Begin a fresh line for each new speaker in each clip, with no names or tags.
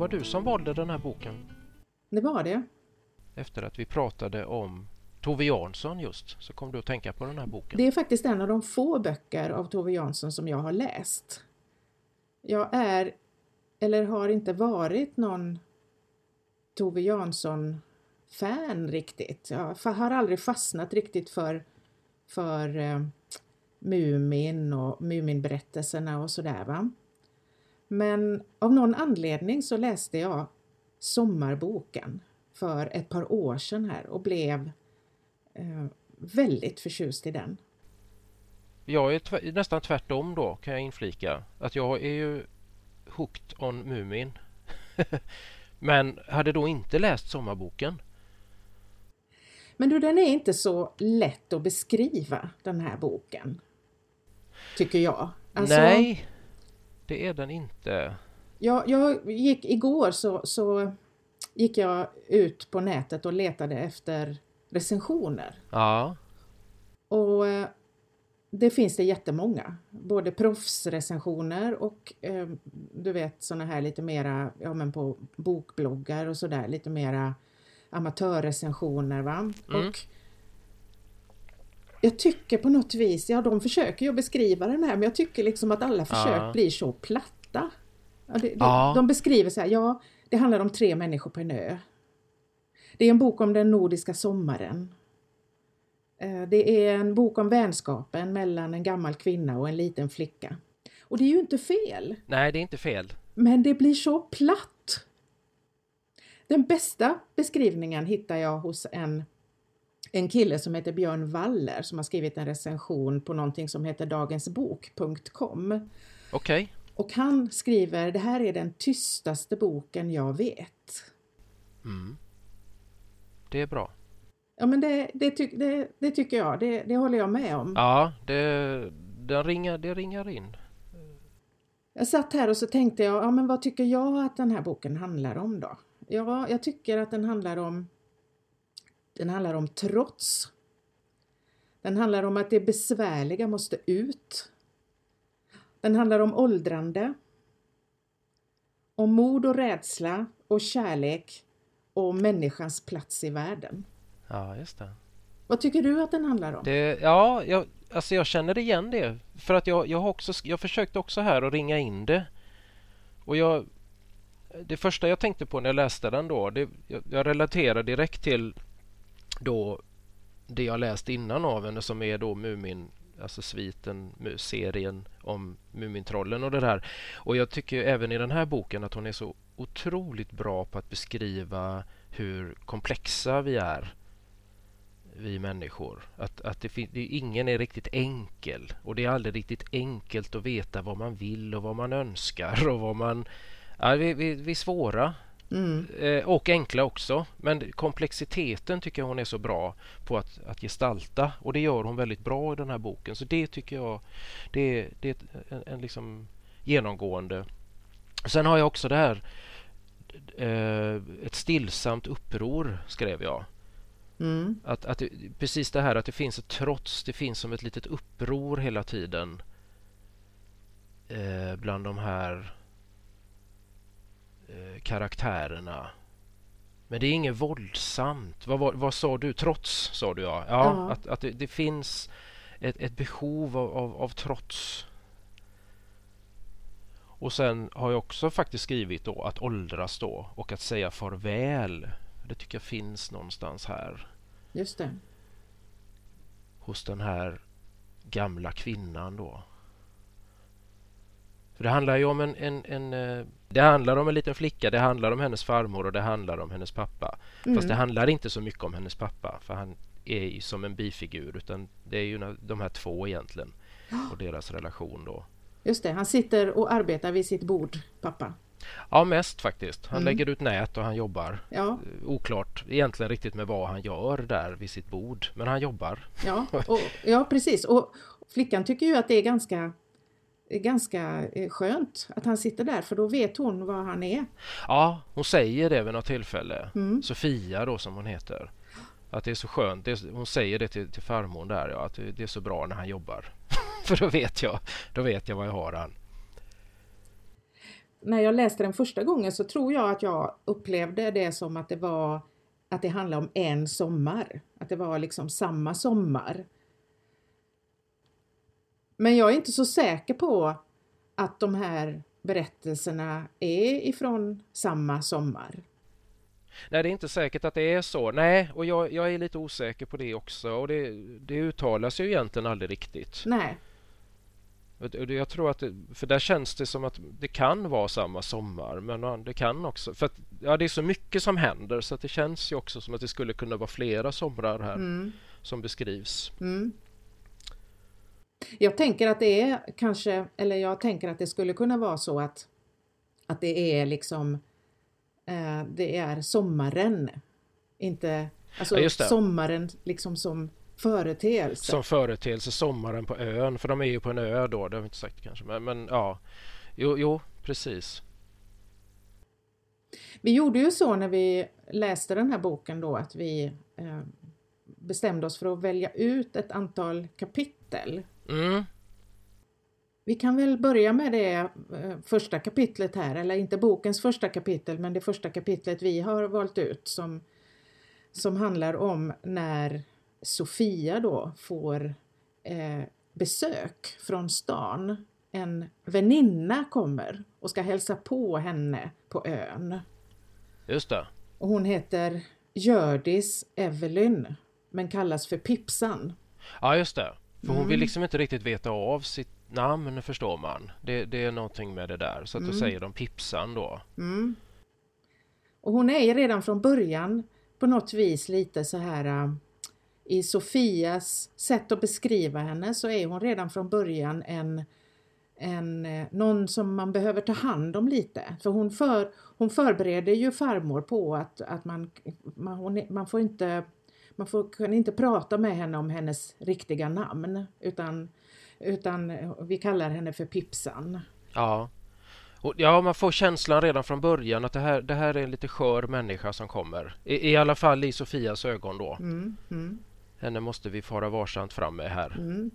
var du som valde den här boken.
Det var det.
Efter att vi pratade om Tove Jansson just, så kom du att tänka på den här boken.
Det är faktiskt en av de få böcker av Tove Jansson som jag har läst. Jag är, eller har inte varit någon Tove Jansson-fan riktigt. Jag har aldrig fastnat riktigt för, för eh, Mumin och Muminberättelserna och sådär va. Men av någon anledning så läste jag Sommarboken för ett par år sedan här och blev eh, väldigt förtjust i den.
Jag är tv nästan tvärtom då kan jag inflika. Att jag är ju hooked on Mumin. Men hade då inte läst Sommarboken.
Men du, den är inte så lätt att beskriva den här boken. Tycker jag.
Alltså, Nej, det är den inte.
Jag, jag gick igår så, så gick jag ut på nätet och letade efter recensioner.
Ja.
Och eh, det finns det jättemånga. Både proffsrecensioner och eh, du vet sådana här lite mera, ja men på bokbloggar och sådär, lite mera amatörrecensioner va. Mm. Och jag tycker på något vis, ja de försöker ju beskriva den här men jag tycker liksom att alla försök ja. blir så platta. Ja, det, det, ja. De beskriver så här, ja det handlar om tre människor på en ö. Det är en bok om den nordiska sommaren. Eh, det är en bok om vänskapen mellan en gammal kvinna och en liten flicka. Och det är ju inte fel.
Nej, det är inte fel.
Men det blir så platt. Den bästa beskrivningen hittar jag hos en, en kille som heter Björn Waller som har skrivit en recension på någonting som heter dagensbok.com.
Okej. Okay.
Och han skriver, det här är den tystaste boken jag vet.
Mm. Det är bra.
Ja men det, det, ty, det, det tycker jag, det, det, håller jag med om.
Ja, det, det, ringar, det ringar in.
Jag satt här och så tänkte jag, ja men vad tycker jag att den här boken handlar om då? Ja, jag tycker att den handlar om den handlar om trots. Den handlar om att det besvärliga måste ut. Den handlar om åldrande, om mod och rädsla och kärlek och människans plats i världen.
Ja, just det.
Vad tycker du att den handlar om?
Det, ja, jag, alltså jag känner igen det. För att jag, jag, har också, jag försökte också här att ringa in det. Och jag, det första jag tänkte på när jag läste den då, det, jag, jag relaterar direkt till då det jag läst innan av henne som är då Mumin alltså sviten, serien om Mumintrollen och det där. Och jag tycker även i den här boken att hon är så otroligt bra på att beskriva hur komplexa vi är vi människor. Att, att det, det, ingen är riktigt enkel och det är aldrig riktigt enkelt att veta vad man vill och vad man önskar och vad man... Ja, vi, vi, vi är svåra Mm. Eh, och enkla också. Men komplexiteten tycker jag hon är så bra på att, att gestalta och det gör hon väldigt bra i den här boken. Så det tycker jag det, det är en, en liksom genomgående. Sen har jag också det här eh, ett stillsamt uppror skrev jag. Mm. Att, att det, precis det här att det finns ett trots, det finns som ett litet uppror hela tiden eh, bland de här Eh, karaktärerna. Men det är inget våldsamt. Vad, vad, vad sa du? Trots, sa du ja. ja, ja. Att, att det, det, finns ett, ett behov av, av, av, trots. Och sen har jag också faktiskt skrivit då att åldras då och att säga farväl. Det tycker jag finns någonstans här.
Just det.
Hos den här gamla kvinnan då. För det handlar ju om en, en, en, eh, Det handlar om en liten flicka, det handlar om hennes farmor och det handlar om hennes pappa. Mm. Fast det handlar inte så mycket om hennes pappa för han är ju som en bifigur utan det är ju de här två egentligen och deras relation då.
Just det, han sitter och arbetar vid sitt bord, pappa.
Ja, mest faktiskt. Han mm. lägger ut nät och han jobbar. Ja. Oklart egentligen riktigt med vad han gör där vid sitt bord, men han jobbar.
Ja, och, ja precis. Och flickan tycker ju att det är ganska ganska eh, skönt att han sitter där för då vet hon vad han är.
Ja, hon säger det vid något tillfälle. Mm. Sofia då som hon heter. Att det är så skönt. Är, hon säger det till, till farmor där ja, att det, det, är så bra när han jobbar. för då vet jag, då vet jag vad jag har han.
när jag läste den första gången så tror jag att jag upplevde det som att det var att det handlade om en sommar. Att det var liksom samma sommar. Men jag är inte så säker på att de här berättelserna är ifrån samma sommar.
Nej, det är inte säkert att det är så. Nej, och jag, jag är lite osäker på det också. Och det, det uttalas ju egentligen aldrig riktigt.
Nej.
Jag tror att det, för där känns det som att det kan vara samma sommar men det kan också för att ja, det är så mycket som händer så att det känns ju också som att det skulle kunna vara flera somrar här mm. som beskrivs.
Mm. Jag tänker att det är kanske, eller jag tänker att det skulle kunna vara så att, att det är liksom eh, det är sommaren, inte alltså ja, sommaren liksom som företeelse.
Som företeelse, sommaren på ön, för de är ju på en ö då, det har vi inte sagt kanske, men, men ja, jo, jo, precis.
Vi gjorde ju så när vi läste den här boken då att vi eh, bestämde oss för att välja ut ett antal kapitel.
Mm.
Vi kan väl börja med det eh, första kapitlet här, eller inte bokens första kapitel, men det första kapitlet vi har valt ut som, som handlar om när Sofia då får eh, besök från stan. En väninna kommer och ska hälsa på henne på ön.
Just det.
Och hon heter Gördis Evelyn men kallas för Pipsan.
Ja just det. För hon mm. vill liksom inte riktigt veta av sitt namn förstår man. Det, det är någonting med det där så att mm. då säger de Pipsan då.
Mm. Och hon är redan från början på något vis lite så här äh, i Sofias sätt att beskriva henne så är hon redan från början en, en, äh, någon som man behöver ta hand om lite. För hon, för, hon förbereder ju farmor på att, att man, man, hon, man får inte man får, kan inte prata med henne om hennes riktiga namn utan, utan vi kallar henne för Pipsan.
Ja. Och ja, man får känslan redan från början att det här, det här är en lite skör människa som kommer. I, i alla fall i Sofias ögon då.
Mm, mm.
Henne måste vi fara varsamt fram med här.
Mm.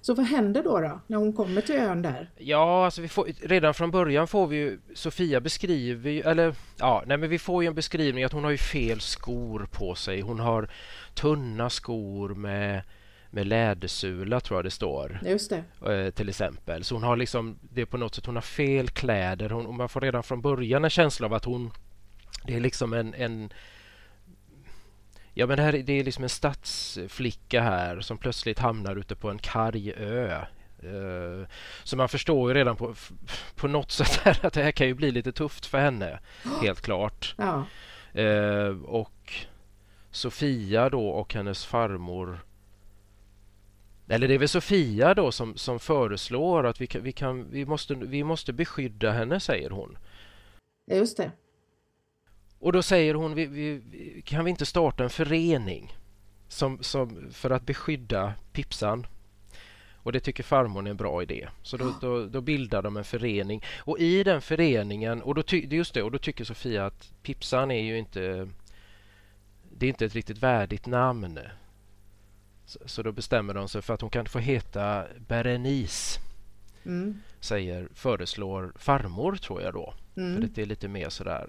Så vad händer då, då när hon kommer till ön där?
Ja, alltså vi får, redan från början får vi ju Sofia beskriver eller ja, nej men vi får ju en beskrivning att hon har ju fel skor på sig. Hon har tunna skor med med lädersula tror jag det står.
Just
det. Eh, till exempel. Så hon har liksom, det är på något sätt, hon har fel kläder. Hon, man får redan från början en känsla av att hon, det är liksom en, en Ja men det, här, det är liksom en stadsflicka här som plötsligt hamnar ute på en karg ö. Uh, så man förstår ju redan på, på något sätt att det här kan ju bli lite tufft för henne. Helt klart.
Ja.
Uh, och Sofia då och hennes farmor eller det är väl Sofia då som, som föreslår att vi, kan, vi, kan, vi, måste, vi måste beskydda henne, säger hon.
Just det.
Och då säger hon, vi, vi, kan vi inte starta en förening som, som, för att beskydda Pipsan? Och det tycker farmor är en bra idé. Så då, då, då, bildar de en förening. Och i den föreningen, och då, ty, just det, och då tycker Sofia att Pipsan är ju inte... Det är inte ett riktigt värdigt namn. Så, så då bestämmer de sig för att hon kan få heta Berenice.
Mm.
Säger, föreslår farmor tror jag då.
Mm.
För det är lite mer sådär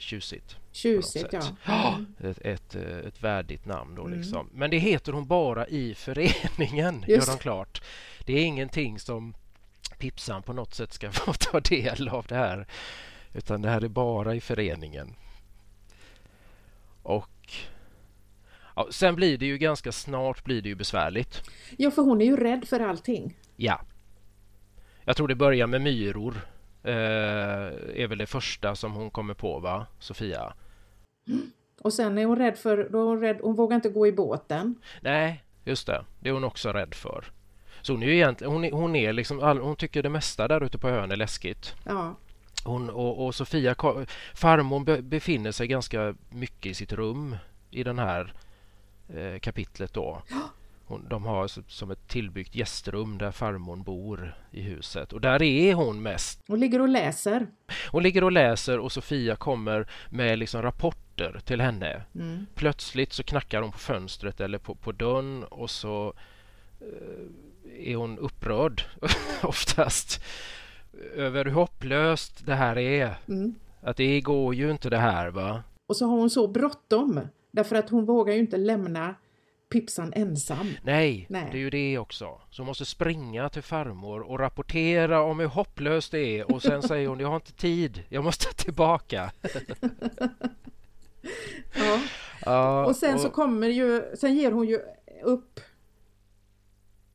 tjusigt.
Tjusigt, ja.
Mm. Ett, ett, ett, värdigt namn då mm. liksom. Men det heter hon bara i föreningen, Just. gör de klart. Det är ingenting som Pipsan på något sätt ska få ta del av det här. Utan det här är bara i föreningen. Och ja, sen blir det ju ganska snart blir det ju besvärligt.
Ja, för hon är ju rädd för allting.
Ja. Jag tror det börjar med myror eh, är väl det första som hon kommer på, va, Sofia?
Mm. Och sen är hon rädd för, då hon, rädd, hon vågar inte gå i båten.
Nej, just det. Det är hon också rädd för. Så hon är ju egentligen, hon är, hon är liksom, all, hon tycker det mesta där ute på ön är läskigt.
Ja.
Hon och, och Sofia, farmor be, befinner sig ganska mycket i sitt rum i den här eh, kapitlet då. Hon, de har som ett tillbyggt gästrum där farmor bor i huset och där är hon mest.
Hon ligger och läser.
Hon ligger och läser och Sofia kommer med liksom rapporter till henne.
Mm.
Plötsligt så knackar hon på fönstret eller på, på dörren och så eh, är hon upprörd oftast. över hur hopplöst det här är.
Mm.
Att det går ju inte det här va.
Och så har hon så bråttom därför att hon vågar ju inte lämna Pipsan ensam.
Nej,
Nej.
det är ju det också. Så hon måste springa till farmor och rapportera om hur hopplöst det är och sen säger hon jag har inte tid, jag måste tillbaka.
Ja.
Ja,
Och sen så kommer ju, sen ger hon ju upp.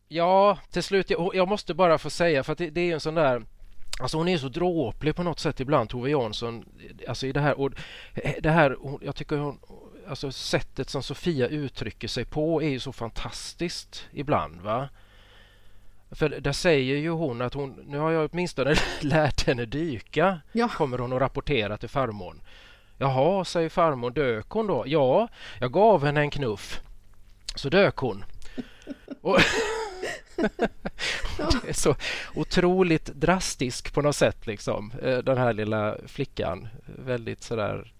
Ja, till slut. Jag, jag måste bara få säga för att det, det är ju en sån där Alltså hon är så dråplig på något sätt ibland, Tove Jansson. Alltså i det här, och det här jag tycker hon, alltså sättet som Sofia uttrycker sig på är ju så fantastiskt ibland. va För där säger ju hon att hon, nu har jag åtminstone lärt henne dyka,
Ja.
kommer hon att rapportera till farmor. Jaha, säger farmor, dök hon då? Ja, jag gav henne en knuff. Så dök hon. Och det är så otroligt drastisk på något sätt liksom. eh, Den här lilla flickan. Väldigt sådär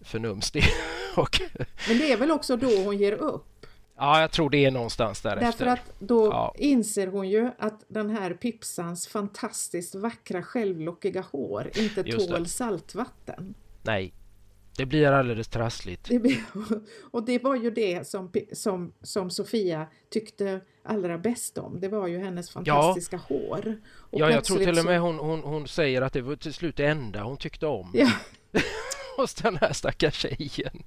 förnumstig. Och,
Men det är väl också då hon ger upp.
ja, jag tror det är någonstans därefter.
Därför att då
Ja.
inser hon ju att den här Pipsans fantastiskt vackra självlockiga hår inte
Just det.
tål saltvatten.
Nej, det blir alldeles trassligt.
Det blir, och det var ju det som, som, som Sofia tyckte allra bäst om. Det var ju hennes fantastiska hår. Och
Ja, jag tror till och med hon, hon, hon säger att det var till slut det enda hon tyckte om
Ja,
hos den här stackars tjejen.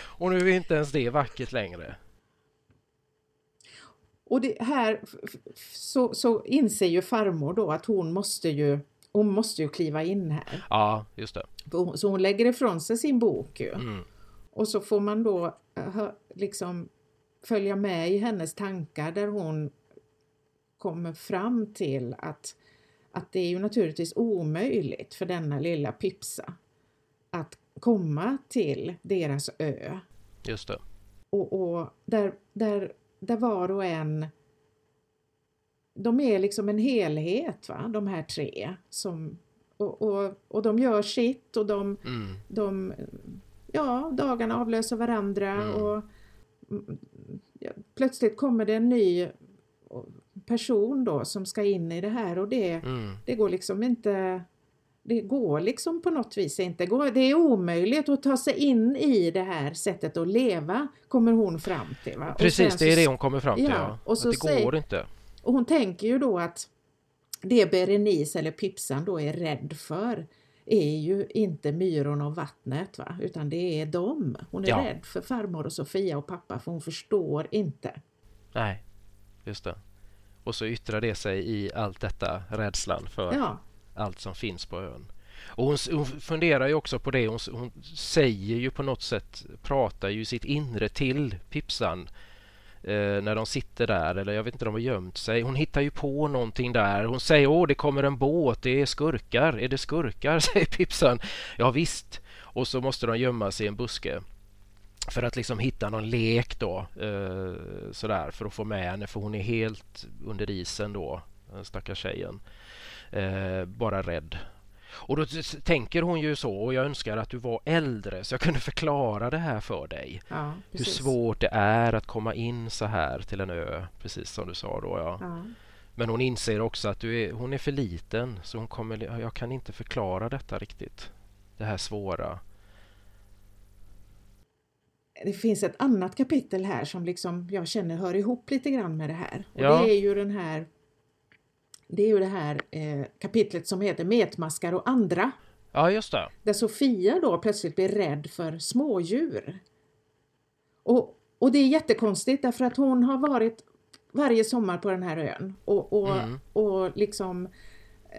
Och nu är inte ens det vackert längre.
och det här så, så inser ju farmor då att hon måste ju hon måste ju kliva in här.
Ja, just det.
Så hon lägger ifrån sig sin bok ju.
Mm.
Och så får man då eh, liksom följa med i hennes tankar där hon kommer fram till att, att det är ju naturligtvis omöjligt för denna lilla Pipsa att komma till deras ö.
Just det.
Och, och där, där, där var och en de är liksom en helhet, va? de här tre. Som, och, och, och de gör sitt och de,
Mm.
de ja, dagarna avlöser varandra
Mm.
och ja, plötsligt kommer det en ny person då som ska in i det här och det,
Mm.
det går liksom inte det går liksom på något vis inte. Det är omöjligt att ta sig in i det här sättet att leva, kommer hon fram till. Va?
Precis,
sen
det är
så-
det hon kommer fram till.
Ja,
Ja,
och så
att det går inte.
Och hon tänker ju då att det Berenice eller Pipsan då är rädd för är ju inte myrorna och vattnet va? utan det är dem. Hon är
Ja.
rädd för farmor och Sofia och pappa för hon förstår inte.
Nej, just det. Och så yttrar det sig i allt detta, rädslan för
Ja,
allt som finns på ön. Och hon, hon funderar ju också på det. Hon, hon säger ju på något sätt, pratar ju sitt inre till Pipsan eh, när de sitter där. Eller jag vet inte, de har gömt sig. Hon hittar ju på någonting där. Hon säger åh, det kommer en båt, det är skurkar. Är det skurkar? säger Pipsan. Ja visst. Och så måste de gömma sig i en buske för att liksom hitta någon lek då eh, sådär för att få med henne för hon är helt under isen då den stackars tjejen eh, bara rädd och då tänker hon ju så och jag önskar att du var äldre så jag kunde förklara det här för dig
ja
hur svårt det är att komma in så här till en ö precis som du sa då ja.
Ja.
men hon inser också att är, hon är för liten så hon kommer, jag kan inte förklara detta riktigt det här svåra
Det finns ett annat kapitel här som liksom jag känner hör ihop lite grann med det här. Och
Ja.
Det är ju den här det är ju det här eh, kapitlet som heter Metmaskar och andra.
ja just det
Där Sofia då plötsligt blir rädd för smådjur. Och, och det är jättekonstigt därför att hon har varit varje sommar på den här ön och, och,
Mm.
och liksom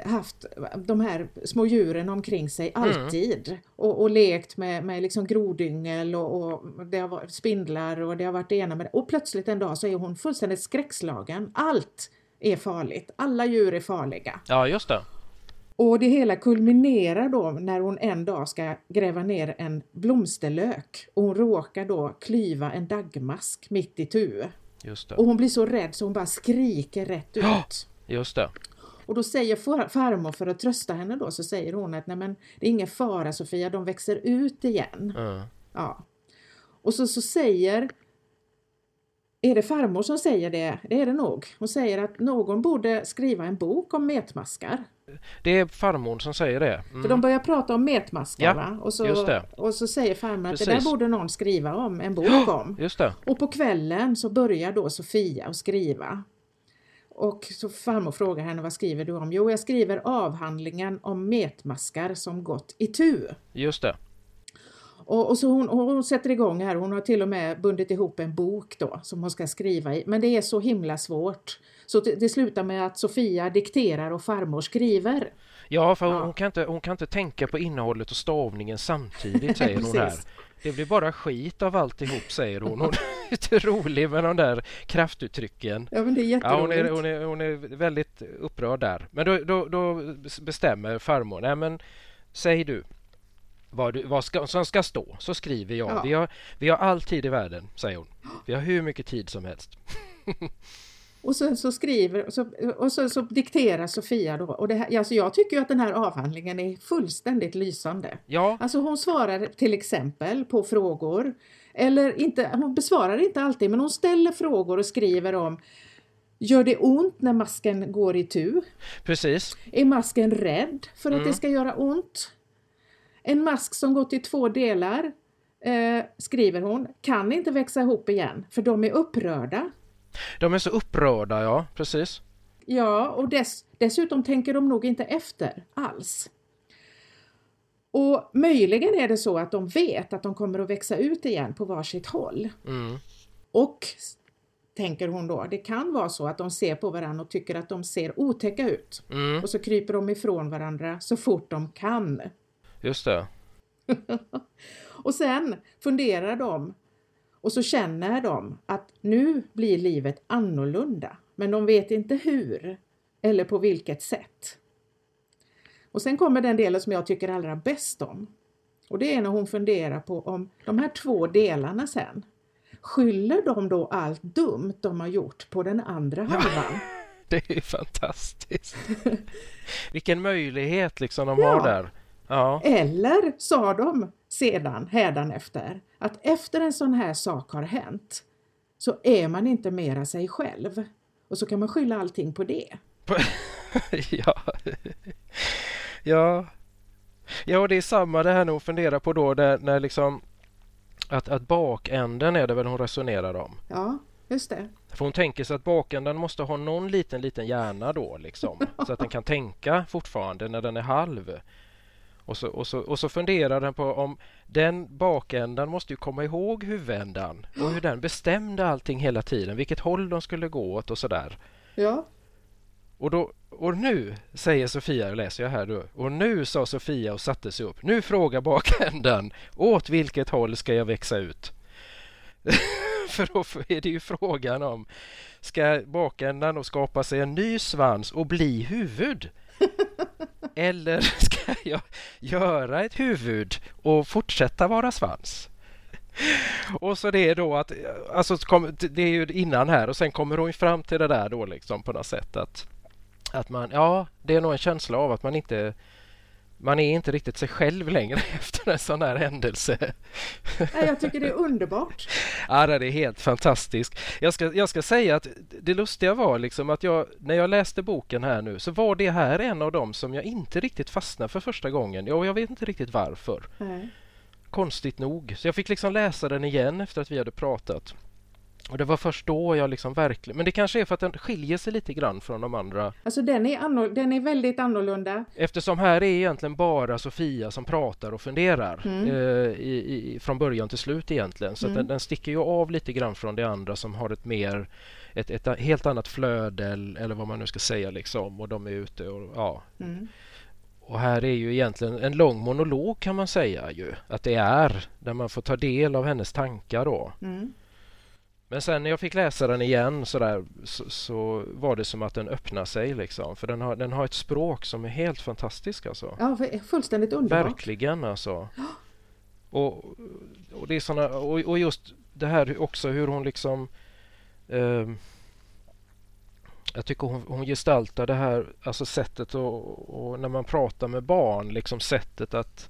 haft de här små djuren omkring sig
Mm.
alltid och, och lekt med, med liksom grodyngel och, och det har varit spindlar och det har varit det ena med det. Och plötsligt en dag så är hon fullständigt skräckslagen. Allt är farligt. Alla djur är farliga.
ja just det
Och det hela kulminerar då när hon en dag ska gräva ner en blomsterlök och hon råkar då klyva en dagmask mitt i tu.
just det
Och hon blir så rädd så hon bara skriker rätt ut.
Ja. Just det.
Och då säger far- farmor för att trösta henne då så säger hon att nej men det är ingen fara Sofia, de växer ut igen.
Ja.
Ja. Och så, så säger är det farmor som säger det? Det är det nog. Hon säger att någon borde skriva en bok om metmaskar.
Det är farmor som säger det.
Mm. För de börjar prata om metmaskar
Ja,
va? Och så, och så säger farmor att det där borde någon skriva om, en bok om.
Just det.
Och på kvällen så börjar då Sofia att skriva. Och så farmor frågar henne vad skriver du om? Jo, jag skriver avhandlingen om metmaskar som gått i tu.
Just det.
Och, och så hon, hon sätter igång här, hon har till och med bundit ihop en bok då som hon ska skriva i. Men det är så himla svårt. Så det, det slutar med att Sofia dikterar och farmor skriver.
Ja, för hon,
Ja.
Hon, kan inte, hon kan inte tänka på innehållet och stavningen samtidigt, säger hon här. Det blir bara skit av alltihop, säger hon. Hon är lite rolig med de där kraftuttrycken.
Ja men det är
Ja, hon, är, hon, är, hon är väldigt upprörd där. Men då, då, då bestämmer farmor, nej men säg du vad, du, vad ska, som ska stå, så skriver jag.
Ja.
Vi, har, vi har all tid i världen, säger hon. Vi har hur mycket tid som helst.
Och så, så skriver så, och så, så dikterar Sofia då. Och det här, alltså jag tycker att den här avhandlingen är fullständigt lysande.
Ja,
Alltså hon svarar till exempel på frågor. Eller inte, hon besvarar inte alltid men hon ställer frågor och skriver om Gör det ont när masken går i tu?
precis.
Är masken rädd för att
Mm.
det ska göra ont? En mask som gått i två delar, eh, skriver hon, kan inte växa ihop igen för de är upprörda.
De är så upprörda, ja, precis.
Ja, och dess, dessutom tänker de nog inte efter alls. Och möjligen är det så att de vet att de kommer att växa ut igen på varsitt håll.
Mm.
Och, tänker hon då, det kan vara så att de ser på varandra och tycker att de ser otäcka ut.
Mm,
Och så kryper de ifrån varandra så fort de kan.
Just det.
Och sen funderar de och så känner de att nu blir livet annorlunda. Men de vet inte hur eller på vilket sätt. Och sen kommer den delen som jag tycker allra bäst om. Och det är när hon funderar på om de här två delarna sen skyller de då allt dumt de har gjort på den andra halvan?
Det är ju fantastiskt. Vilken möjlighet liksom de
Ja.
har där. Ja,
Eller sa de sedan hädanefter att efter en sån här sak har hänt så är man inte mera sig själv. Och så kan man skylla allting på det.
ja. ja. Ja, och det är samma det här hon funderar på då där, när liksom att, att bakänden är det väl hon resonerar om.
Ja, just det.
För hon tänker sig att bakänden måste ha någon liten, liten hjärna då liksom. Så att den kan tänka fortfarande när den är halv. Och så, och, så, och så funderar den på om den bakändan måste ju komma ihåg huvudändan och hur den bestämde allting hela tiden, vilket håll de skulle gå åt och sådär.
Ja,
Och, då, och nu, säger Sofia, läser jag här då, och nu sa Sofia och satte sig upp. Nu frågar bakändan, åt vilket håll ska jag växa ut? För då är det ju frågan om, ska bakändan då skapa sig en ny svans och bli huvud? Eller ska jag göra ett huvud och fortsätta vara svans? Och så det är då att, alltså det är ju innan här och sen kommer hon fram till det där då liksom på något sätt att att man, ja, det är nog en känsla av att man inte man är inte riktigt sig själv längre efter en sån här händelse.
Nej, jag tycker det är underbart.
Ja, det är helt fantastiskt. Jag ska, jag ska säga att det lustiga var liksom att jag, när jag läste boken här nu så var det här en av dem som jag inte riktigt fastnade för första gången. Ja, jag vet inte riktigt varför.
Nej.
Konstigt nog. Så jag fick liksom läsa den igen efter att vi hade pratat. Och det var först då jag liksom verkligen... Men det kanske är för att den skiljer sig lite grann från de andra.
Alltså den är, anno, den är väldigt annorlunda.
Eftersom här är egentligen bara Sofia som pratar och funderar
Mm.
eh, i, i, från början till slut egentligen. Så att
Mm.
den, den sticker ju av lite grann från det andra som har ett mer ett, ett helt annat flöde eller eller vad man nu ska säga liksom och de är ute och ja.
Mm.
Och här är ju egentligen en lång monolog kan man säga ju att det är där man får ta del av hennes tankar då.
Mm.
Men sen när jag fick läsa den igen så, där, så, så var det som att den öppnade sig liksom. För den har, den har ett språk som är helt fantastiskt alltså.
Ja, fullständigt underbart.
Verkligen alltså. Och, och det är såna, och, och just det här också hur hon liksom ehm, jag tycker hon, hon gestaltar det här alltså sättet och, och när man pratar med barn liksom sättet att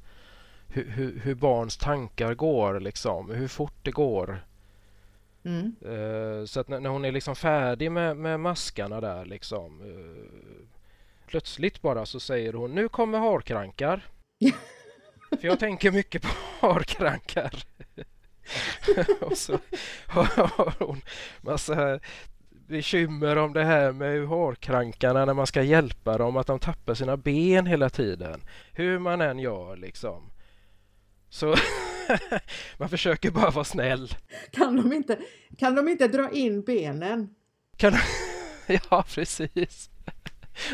hur, hur, hur barns tankar går liksom, hur fort det går.
Mm.
Eh, så att när, när hon är liksom färdig med, med maskarna där liksom eh, plötsligt bara så säger hon nu kommer harkrankar. För jag tänker mycket på harkrankar. och så har hon massa bekymmer om det här med harkrankarna när man ska hjälpa dem, att de tappar sina ben hela tiden. Hur man än gör liksom. Så man försöker bara vara snäll.
Kan de inte, kan de inte dra in benen?
Kan... ja, precis.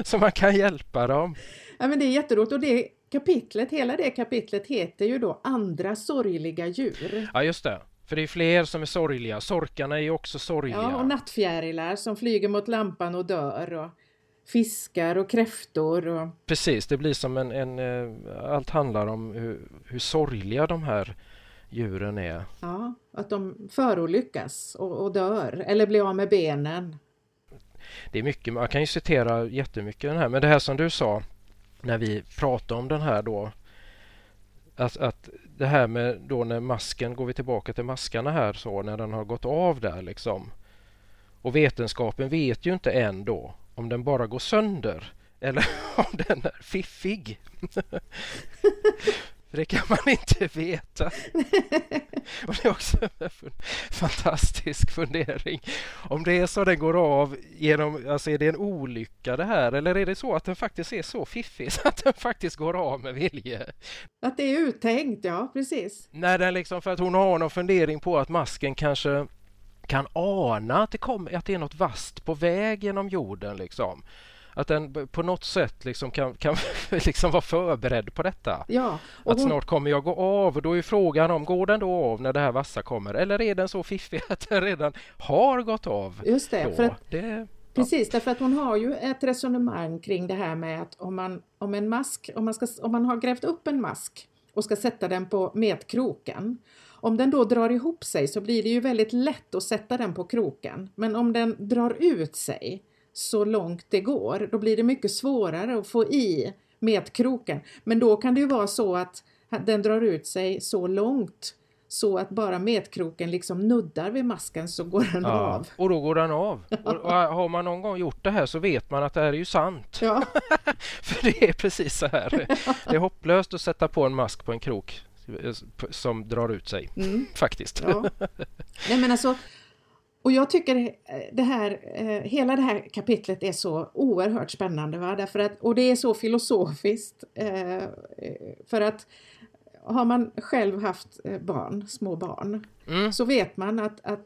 Så man kan hjälpa dem.
Ja, men det är jätteroligt och det kapitlet, hela det kapitlet heter ju då Andra sorgliga djur.
Ja, just det. För det är fler som är sorgliga. Sorkarna är ju också sorgliga.
Ja, och nattfjärilar som flyger mot lampan och dör. Och fiskar och kräftor. Och...
Precis, det blir som en, en eh, allt handlar om hur, hur sorgliga de här djuren är.
Ja, att de förolyckas och, och dör eller blir av med benen.
Det är mycket, man kan ju citera jättemycket den här, men det här som du sa när vi pratade om den här då att, att det här med då när masken, går vi tillbaka till maskarna här så, när den har gått av där liksom. Och vetenskapen vet ju inte än då om den bara går sönder eller om den är fiffig. För det kan man inte veta. Och det är också en fantastisk fundering. Om det är så den går av genom, alltså är det en olycka det här eller är det så att den faktiskt är så fiffig så att den faktiskt går av med vilje?
Att det är uttänkt, ja precis.
När den liksom, för att hon har någon fundering på att masken kanske kan ana att det, kommer, att det är något vast på väg genom jorden liksom att den på något sätt liksom kan, kan liksom vara förberedd på detta.
Ja,
att hon... snart kommer jag gå av och då är frågan om går den då av när det här vassa kommer eller är den så fiffig att den redan har gått av?
Just det,
då?
för att,
det
Precis, därför att hon har ju ett resonemang kring det här med att om man, om en mask, om man, ska, om man har grävt upp en mask och ska sätta den på metkroken. Om den då drar ihop sig så blir det ju väldigt lätt att sätta den på kroken. Men om den drar ut sig så långt det går. Då blir det mycket svårare att få i metkroken. Men då kan det ju vara så att den drar ut sig så långt så att bara metkroken liksom nuddar vid masken så går den ja, av.
Och då går den av. Och, har man någon gång gjort det här så vet man att det här är ju sant.
Ja.
För det är precis så här. Det är hopplöst att sätta på en mask på en krok som drar ut sig. Mm. Faktiskt.
Ja. Nej men alltså och jag tycker det här, eh, hela det här kapitlet är så oerhört spännande. Va? Därför att, och det är så filosofiskt. Eh, för att har man själv haft eh, barn, små barn, mm. så vet man att, att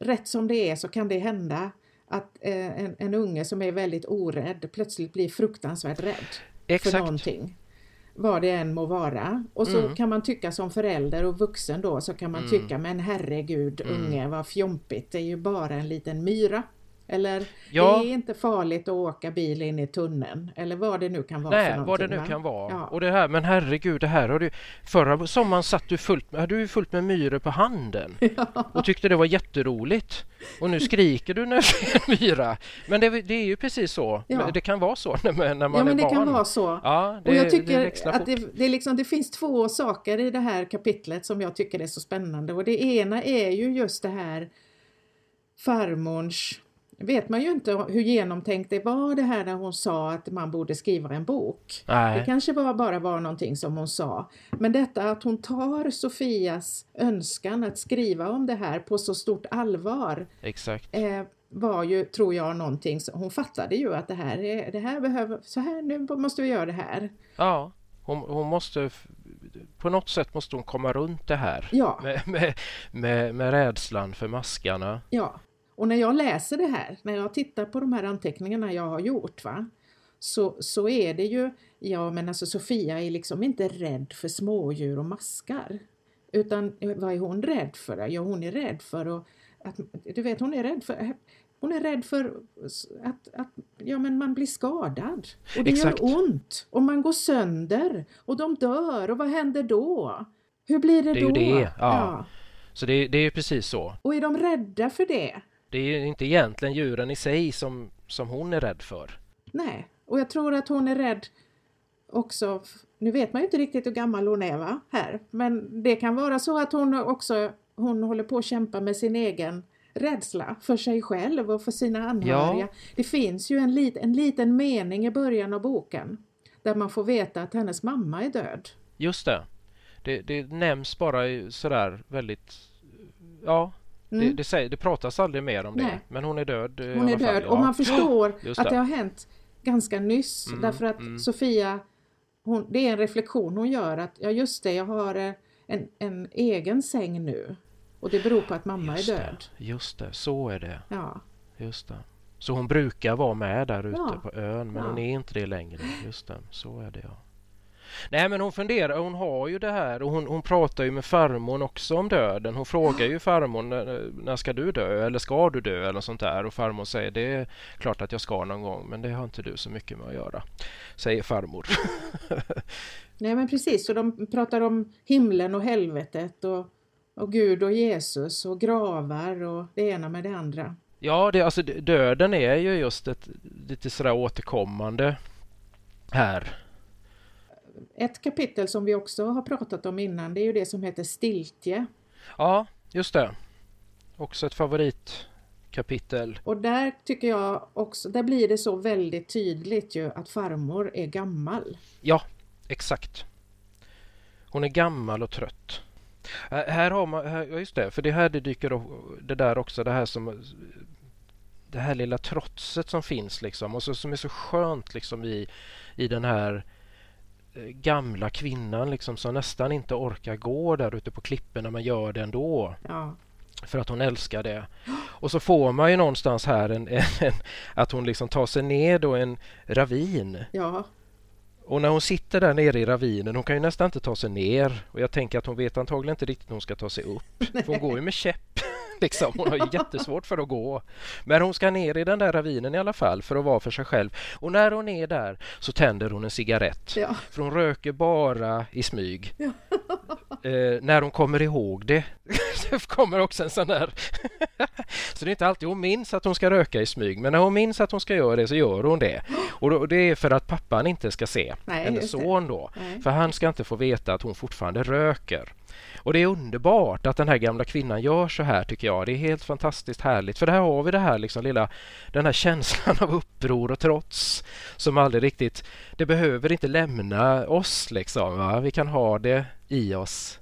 rätt som det är så kan det hända att en, en unge som är väldigt orädd plötsligt blir fruktansvärt rädd Exakt. för någonting vad det än må vara. Och så mm. kan man tycka som förälder och vuxen då så kan man mm. tycka men herregud mm. unge vad fjompigt, det är ju bara en liten myra. Eller ja. det är inte farligt att åka bil in i tunneln eller vad det nu kan vara.
Nej, vad det nu va? kan vara. Ja. Och det här, men herregud, det här har du... Förra sommaren satt du fullt, hade du fullt med myror på handen ja. och tyckte det var jätteroligt. Och nu skriker du när du ser en myra. Men det, det, är ju precis så. Det kan vara så när, när man
ja, men
är
det
barn.
kan vara så.
Ja, det,
och jag tycker att det, det, liksom, det finns två saker i det här kapitlet som jag tycker är så spännande. Och det ena är ju just det här farmorns vet man ju inte hur genomtänkt det var det här när hon sa att man borde skriva en bok.
Nej.
Det kanske var, bara var någonting som hon sa. Men detta att hon tar Sofias önskan att skriva om det här på så stort allvar.
Exakt.
Eh, var ju, tror jag, någonting som hon fattade ju att det här, är, det här behöver, så här, nu måste vi göra det här.
Ja, hon, hon måste på något sätt måste hon komma runt det här
ja.
med, med, med, med rädslan för maskarna.
Ja, och när jag läser det här, när jag tittar på de här anteckningarna jag har gjort, va, så, så är det ju, ja men alltså Sofia är liksom inte rädd för smådjur och maskar. Utan vad är hon rädd för? Ja, hon är rädd för att, att du vet, hon är rädd för hon är rädd för att, att ja, men man blir skadad och det Exakt. gör ont och man går sönder och de dör och vad händer då? Hur blir det,
det
då?
Är ju det, ja. ja. Så det, det är precis så.
Och är de rädda för det?
Det är inte egentligen djuren i sig som, som hon är rädd för.
Nej, och jag tror att hon är rädd också, nu vet man ju inte riktigt hur gammal hon är va, här, men det kan vara så att hon också, hon håller på att kämpa med sin egen rädsla för sig själv och för sina anhöriga. Ja. Det finns ju en, lit, en liten mening i början av boken där man får veta att hennes mamma är död.
Just det. Det, det nämns bara sådär väldigt, ja, mm. det, det, säger, det pratas aldrig mer om Nej. det. Men hon är död.
Hon är död och man förstår att det har hänt ganska nyss mm, därför att mm. Sofia, hon, det är en reflektion hon gör att ja just det, jag har eh, en, en egen säng nu. Och det beror på att mamma
just
är död.
Det, just det, så är det.
Ja.
Just det. Så hon brukar vara med där ute ja. på ön men ja. hon är inte det längre. Just det, så är det ja. Nej men hon funderar, hon har ju det här och hon, hon pratar ju med farmor också om döden. Hon frågar ju farmor när, när ska du dö eller ska du dö eller sånt där och farmor säger det är klart att jag ska någon gång men det har inte du så mycket med att göra. Säger farmor.
Nej men precis, och de pratar om himlen och helvetet och, och Gud och Jesus och gravar och det ena med det andra.
Ja, det, alltså döden är ju just ett lite sådär återkommande här.
Ett kapitel som vi också har pratat om innan det är ju det som heter Stiltje.
Ja, just det. Också ett favoritkapitel.
Och där tycker jag också, där blir det så väldigt tydligt ju att farmor är gammal.
Ja, exakt. Hon är gammal och trött. Här har man, här, just det, för det här det dyker det där också, det här som det här lilla trotset som finns liksom och så, som är så skönt liksom i, i den här gamla kvinnan liksom som nästan inte orkar gå där ute på klipporna men gör det ändå.
Ja.
För att hon älskar det. Och så får man ju någonstans här en, en, en, att hon liksom tar sig ner då en ravin.
Ja.
Och när hon sitter där nere i ravinen, hon kan ju nästan inte ta sig ner. Och jag tänker att hon vet antagligen inte riktigt hur hon ska ta sig upp. För hon går ju med käpp. Liksom. Hon har ju jättesvårt för att gå. Men hon ska ner i den där ravinen i alla fall för att vara för sig själv. Och när hon är där så tänder hon en cigarett.
Ja.
För hon röker bara i smyg. Ja. Eh, när hon kommer ihåg det. det kommer också en sån där... så det är inte alltid hon minns att hon ska röka i smyg. Men när hon minns att hon ska göra det så gör hon det. Och då, det är för att pappan inte ska se.
Nej,
hennes son då. Nej. För han ska inte få veta att hon fortfarande röker. Och det är underbart att den här gamla kvinnan gör så här tycker jag. Det är helt fantastiskt härligt. För här har vi det här liksom lilla, den här känslan av uppror och trots som aldrig riktigt, det behöver inte lämna oss liksom. Va? Vi kan ha det i oss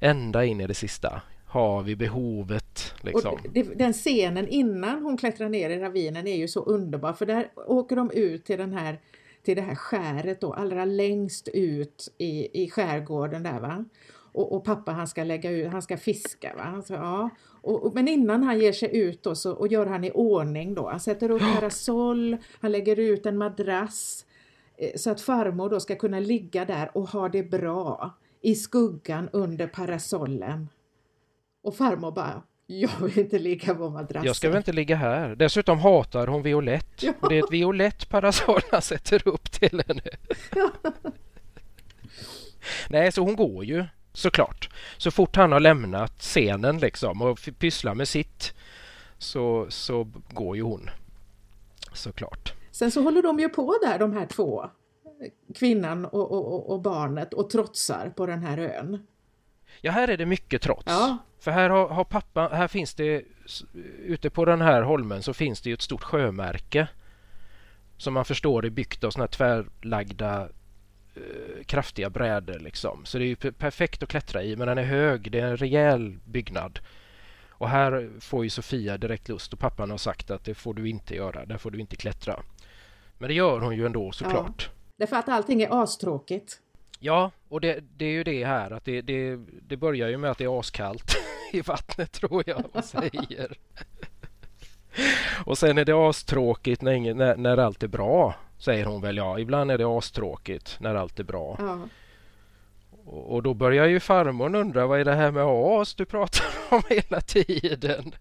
ända in i det sista har vi behovet. Liksom. Och
det, den scenen innan hon klättrar ner i ravinen är ju så underbar för där åker de ut till den här till det här skäret då, allra längst ut i, i skärgården där va. Och, och, pappa han ska lägga ut, han ska fiska. Va? Alltså, ja. Och, och, men innan han ger sig ut då, så och gör han i ordning då. Han sätter upp parasoll, han lägger ut en madrass eh, så att farmor då ska kunna ligga där och ha det bra i skuggan under parasollen. Och farmor bara jag vill inte ligga på madrassen.
Jag ska väl inte ligga här. Dessutom hatar hon violett. Ja. Och det är ett violett parasoll han sätter upp till henne. Ja. Nej, så hon går ju såklart. Så fort han har lämnat scenen liksom och pysslar med sitt så, så går ju hon. Såklart.
Sen så håller de ju på där de här två, kvinnan och, och, och barnet och trotsar på den här ön.
Ja, här är det mycket trots.
Ja.
För här har, har pappa, här finns det, ute på den här holmen så finns det ju ett stort sjömärke. Som man förstår är byggt av såna här tvärlagda Eh, kraftiga brädor liksom. Så det är ju perfekt att klättra i men den är hög, det är en rejäl byggnad. Och här får ju Sofia direkt lust och pappan har sagt att det får du inte göra, där får du inte klättra. Men det gör hon ju ändå såklart. Ja,
därför att allting är astråkigt.
Ja, och det, det, är ju det här att det, det, det börjar ju med att det är askallt i vattnet tror jag man säger. och sen är det astråkigt när, när, när allt är bra. Säger hon väl ja. Ibland är det astråkigt när allt är bra.
Ja.
Och, och då börjar ju farmor undra vad är det här med as du pratar om hela tiden?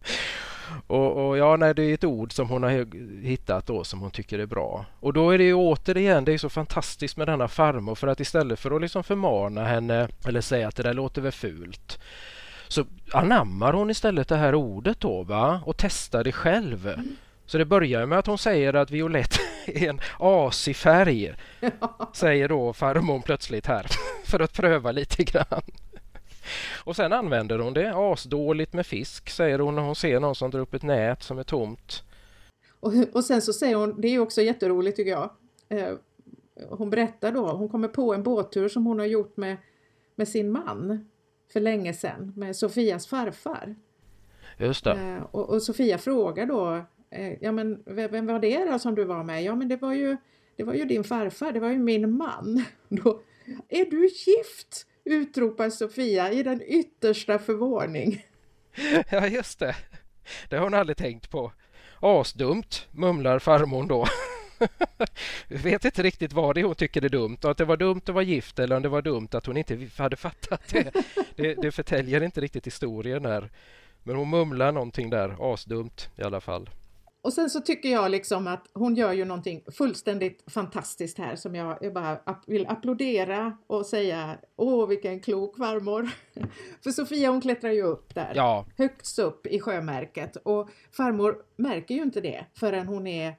Och, och, ja, nej, det är ett ord som hon har hittat då som hon tycker är bra. Och då är det ju återigen, det är så fantastiskt med denna farmor för att istället för att liksom förmana henne eller säga att det där låter väl fult så anammar hon istället det här ordet då va och testar det själv. Mm. Så det börjar med att hon säger att violett är en asig färg. Säger då farmor plötsligt här för att pröva lite grann. Och sen använder hon det. Asdåligt med fisk säger hon när hon ser någon som drar upp ett nät som är tomt.
Och, och sen så säger hon, det är också jätteroligt tycker jag. Eh, hon berättar då, hon kommer på en båttur som hon har gjort med, med sin man för länge sedan med Sofias farfar.
Just det.
Eh, och, och, Sofia frågar då, eh, ja men vem var det då som du var med? Ja men det var ju, det var ju din farfar, det var ju min man. Då, är du gift? Utropar Sofia i den yttersta förvåning.
Ja just det, det har hon aldrig tänkt på. Asdumt, mumlar farmor då. Jag vet inte riktigt vad det är hon tycker är dumt. Att det var dumt att vara gift eller om det var dumt att hon inte hade fattat det. Det, det förtäljer inte riktigt historien här. Men hon mumlar någonting där, asdumt i alla fall.
Och sen så tycker jag liksom att hon gör ju någonting fullständigt fantastiskt här som jag, jag bara vill applådera och säga Åh vilken klok farmor! För Sofia hon klättrar ju upp där,
ja.
högst upp i sjömärket och farmor märker ju inte det förrän hon är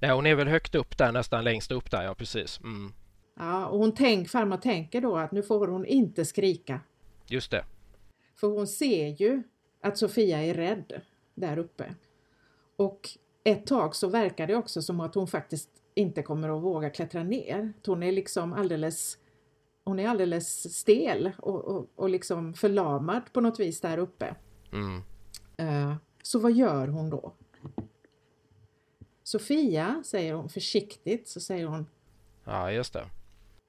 Nej, hon är väl högt upp där, nästan längst upp där, ja precis. Mm.
Ja, och hon tänk, farmor tänker då att nu får hon inte skrika.
Just det.
För hon ser ju att Sofia är rädd där uppe. Och ett tag så verkar det också som att hon faktiskt inte kommer att våga klättra ner. Hon är liksom alldeles hon är alldeles stel och, och, och liksom förlamad på något vis där uppe.
Mm.
Uh, så vad gör hon då? Sofia, säger hon försiktigt, så säger hon
Ja, just det.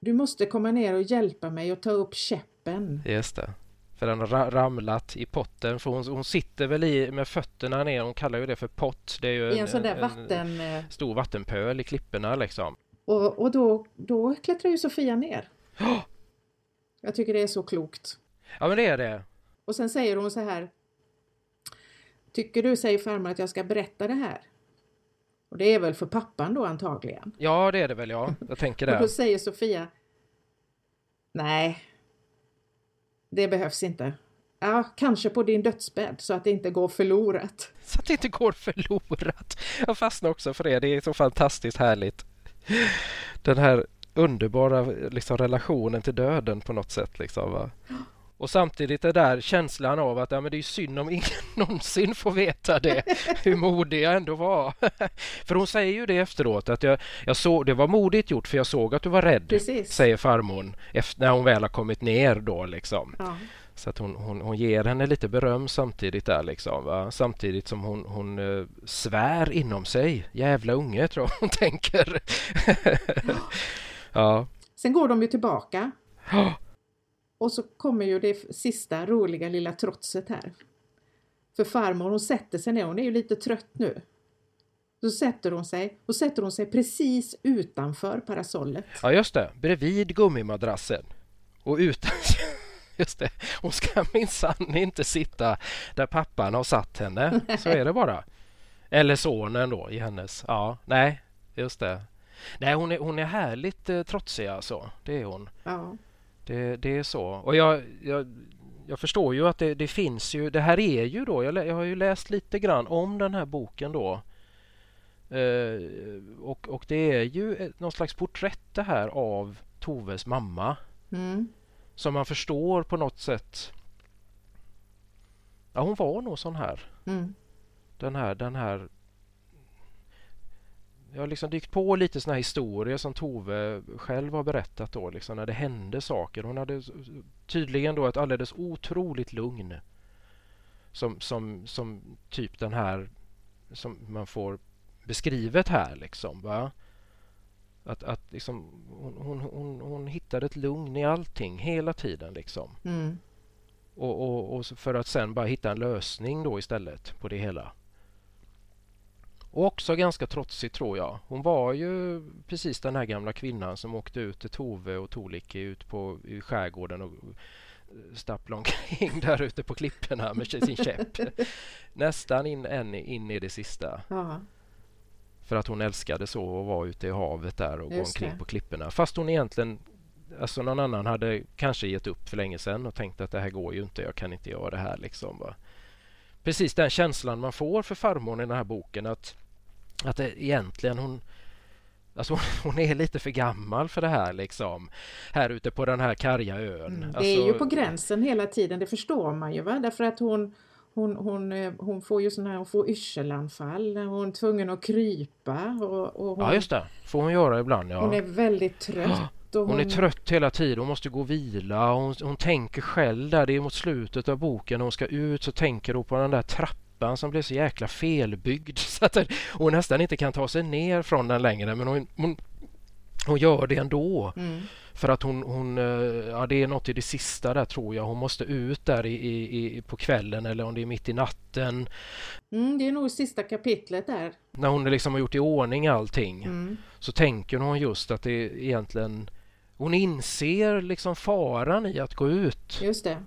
Du måste komma ner och hjälpa mig att ta upp käppen.
Just det. För den har ramlat i potten. För hon, hon sitter väl i med fötterna ner. Hon kallar ju det för pott. Det är ju
en, en sån där vatten...
En eh, stor vattenpöl i klipporna liksom.
Och, och då, då klättrar ju Sofia ner. Oh! Jag tycker det är så klokt.
Ja men det är det.
Och sen säger hon så här. Tycker du, säger farmor, att jag ska berätta det här? Och det är väl för pappan då antagligen?
Ja, det är det väl ja. Jag tänker det.
och då säger Sofia Nej, det behövs inte. Ja, kanske på din dödsbädd så att det inte går förlorat.
Så att det inte går förlorat. Jag fastnar också för det. Det är så fantastiskt härligt. Den här underbara liksom, relationen till döden på något sätt. Liksom, va? Och samtidigt det där känslan av att ja, men det är synd om ingen någonsin får veta det. Hur modig jag ändå var. för hon säger ju det efteråt att jag, jag såg, det var modigt gjort för jag såg att du var rädd.
Precis.
Säger farmor när hon väl har kommit ner då liksom.
Ja.
Så att hon, hon, hon ger henne lite beröm samtidigt där liksom. Va? Samtidigt som hon, hon uh, svär inom sig. Jävla unge tror jag hon tänker. ja.
Sen går de ju tillbaka. Och så kommer ju det sista roliga lilla trotset här. För farmor hon sätter sig ner, hon är ju lite trött nu. Så sätter hon sig och sätter hon sig precis utanför parasollet.
Ja just det, bredvid gummimadrassen. Och utan... Just det, hon ska minsann inte sitta där pappan har satt henne. Så är det bara. Eller sonen då i hennes. Ja, nej, just det. Nej, hon är, hon är härligt eh, trotsig alltså. Det är hon.
Ja.
Det, det är så. Och jag, jag, jag förstår ju att det, det, finns ju... Det här är ju då... Jag, jag, har ju läst lite grann om den här boken då. Eh, och, och det är ju någon slags porträtt det här av Toves mamma.
Mm.
Som man förstår på något sätt. Ja, hon var nog sån här.
Mm.
Den här, den här jag har liksom dykt på lite såna här historier som Tove själv har berättat då, liksom när det hände saker. Hon hade tydligen då ett alldeles otroligt lugn. Som, som, som typ den här som man får beskrivet här liksom. Va? Att, att liksom, hon, hon, hon, hon hittade ett lugn i allting hela tiden liksom.
Mm.
Och, och, och för att sen bara hitta en lösning då istället på det hela. Och också ganska trotsig tror jag. Hon var ju precis den här gamla kvinnan som åkte ut till Tove och Tolicke ut på i skärgården och stapplade omkring där ute på klipporna med sin käpp. Nästan in, in, in i det sista.
Aha.
För att hon älskade så att vara ute i havet där och
Just
gå omkring
det.
på klipporna. Fast hon egentligen Alltså någon annan hade kanske gett upp för länge sedan och tänkt att det här går ju inte, jag kan inte göra det här liksom. Va? Precis den känslan man får för farmor i den här boken att att det egentligen hon Alltså hon, hon, är lite för gammal för det här liksom. Här ute på den här karga ön. Mm,
det alltså, är ju på gränsen hela tiden, det förstår man ju va? Därför att hon hon, hon, eh, hon får ju sån här, hon får yrselanfall, hon är tvungen att krypa. Och, och hon,
ja just det, får hon göra ibland. Ja.
Hon är väldigt trött.
Hon, hon, är trött hela tiden, hon måste gå och vila. Hon, hon tänker själv där, det är mot slutet av boken när hon ska ut så tänker hon på den där trappan som blev så jäkla felbyggd så att hon nästan inte kan ta sig ner från den längre men hon, hon, hon gör det ändå. Mm. För att hon, hon, eh, ja det är något i det sista där tror jag. Hon måste ut där i, i, på kvällen eller om det är mitt i natten.
Mm, det är nog sista kapitlet där.
När hon liksom har gjort i ordning allting mm. så tänker hon just att det egentligen hon inser liksom faran i att gå ut.
Just det.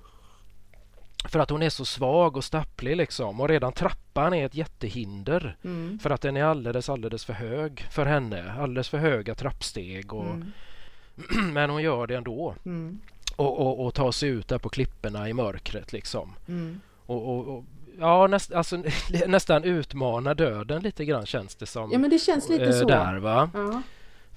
För att hon är så svag och stapplig liksom och redan trappan är ett jättehinder mm. för att den är alldeles, alldeles för hög för henne. Alldeles för höga trappsteg och mm. Men hon gör det ändå. Mm. Och, och, och tar sig ut där på klipporna i mörkret liksom. Mm. Och, och, och, ja, näst, alltså, nästan utmana döden lite grann känns det som.
Ja, men det känns lite äh, så.
Där, va? Ja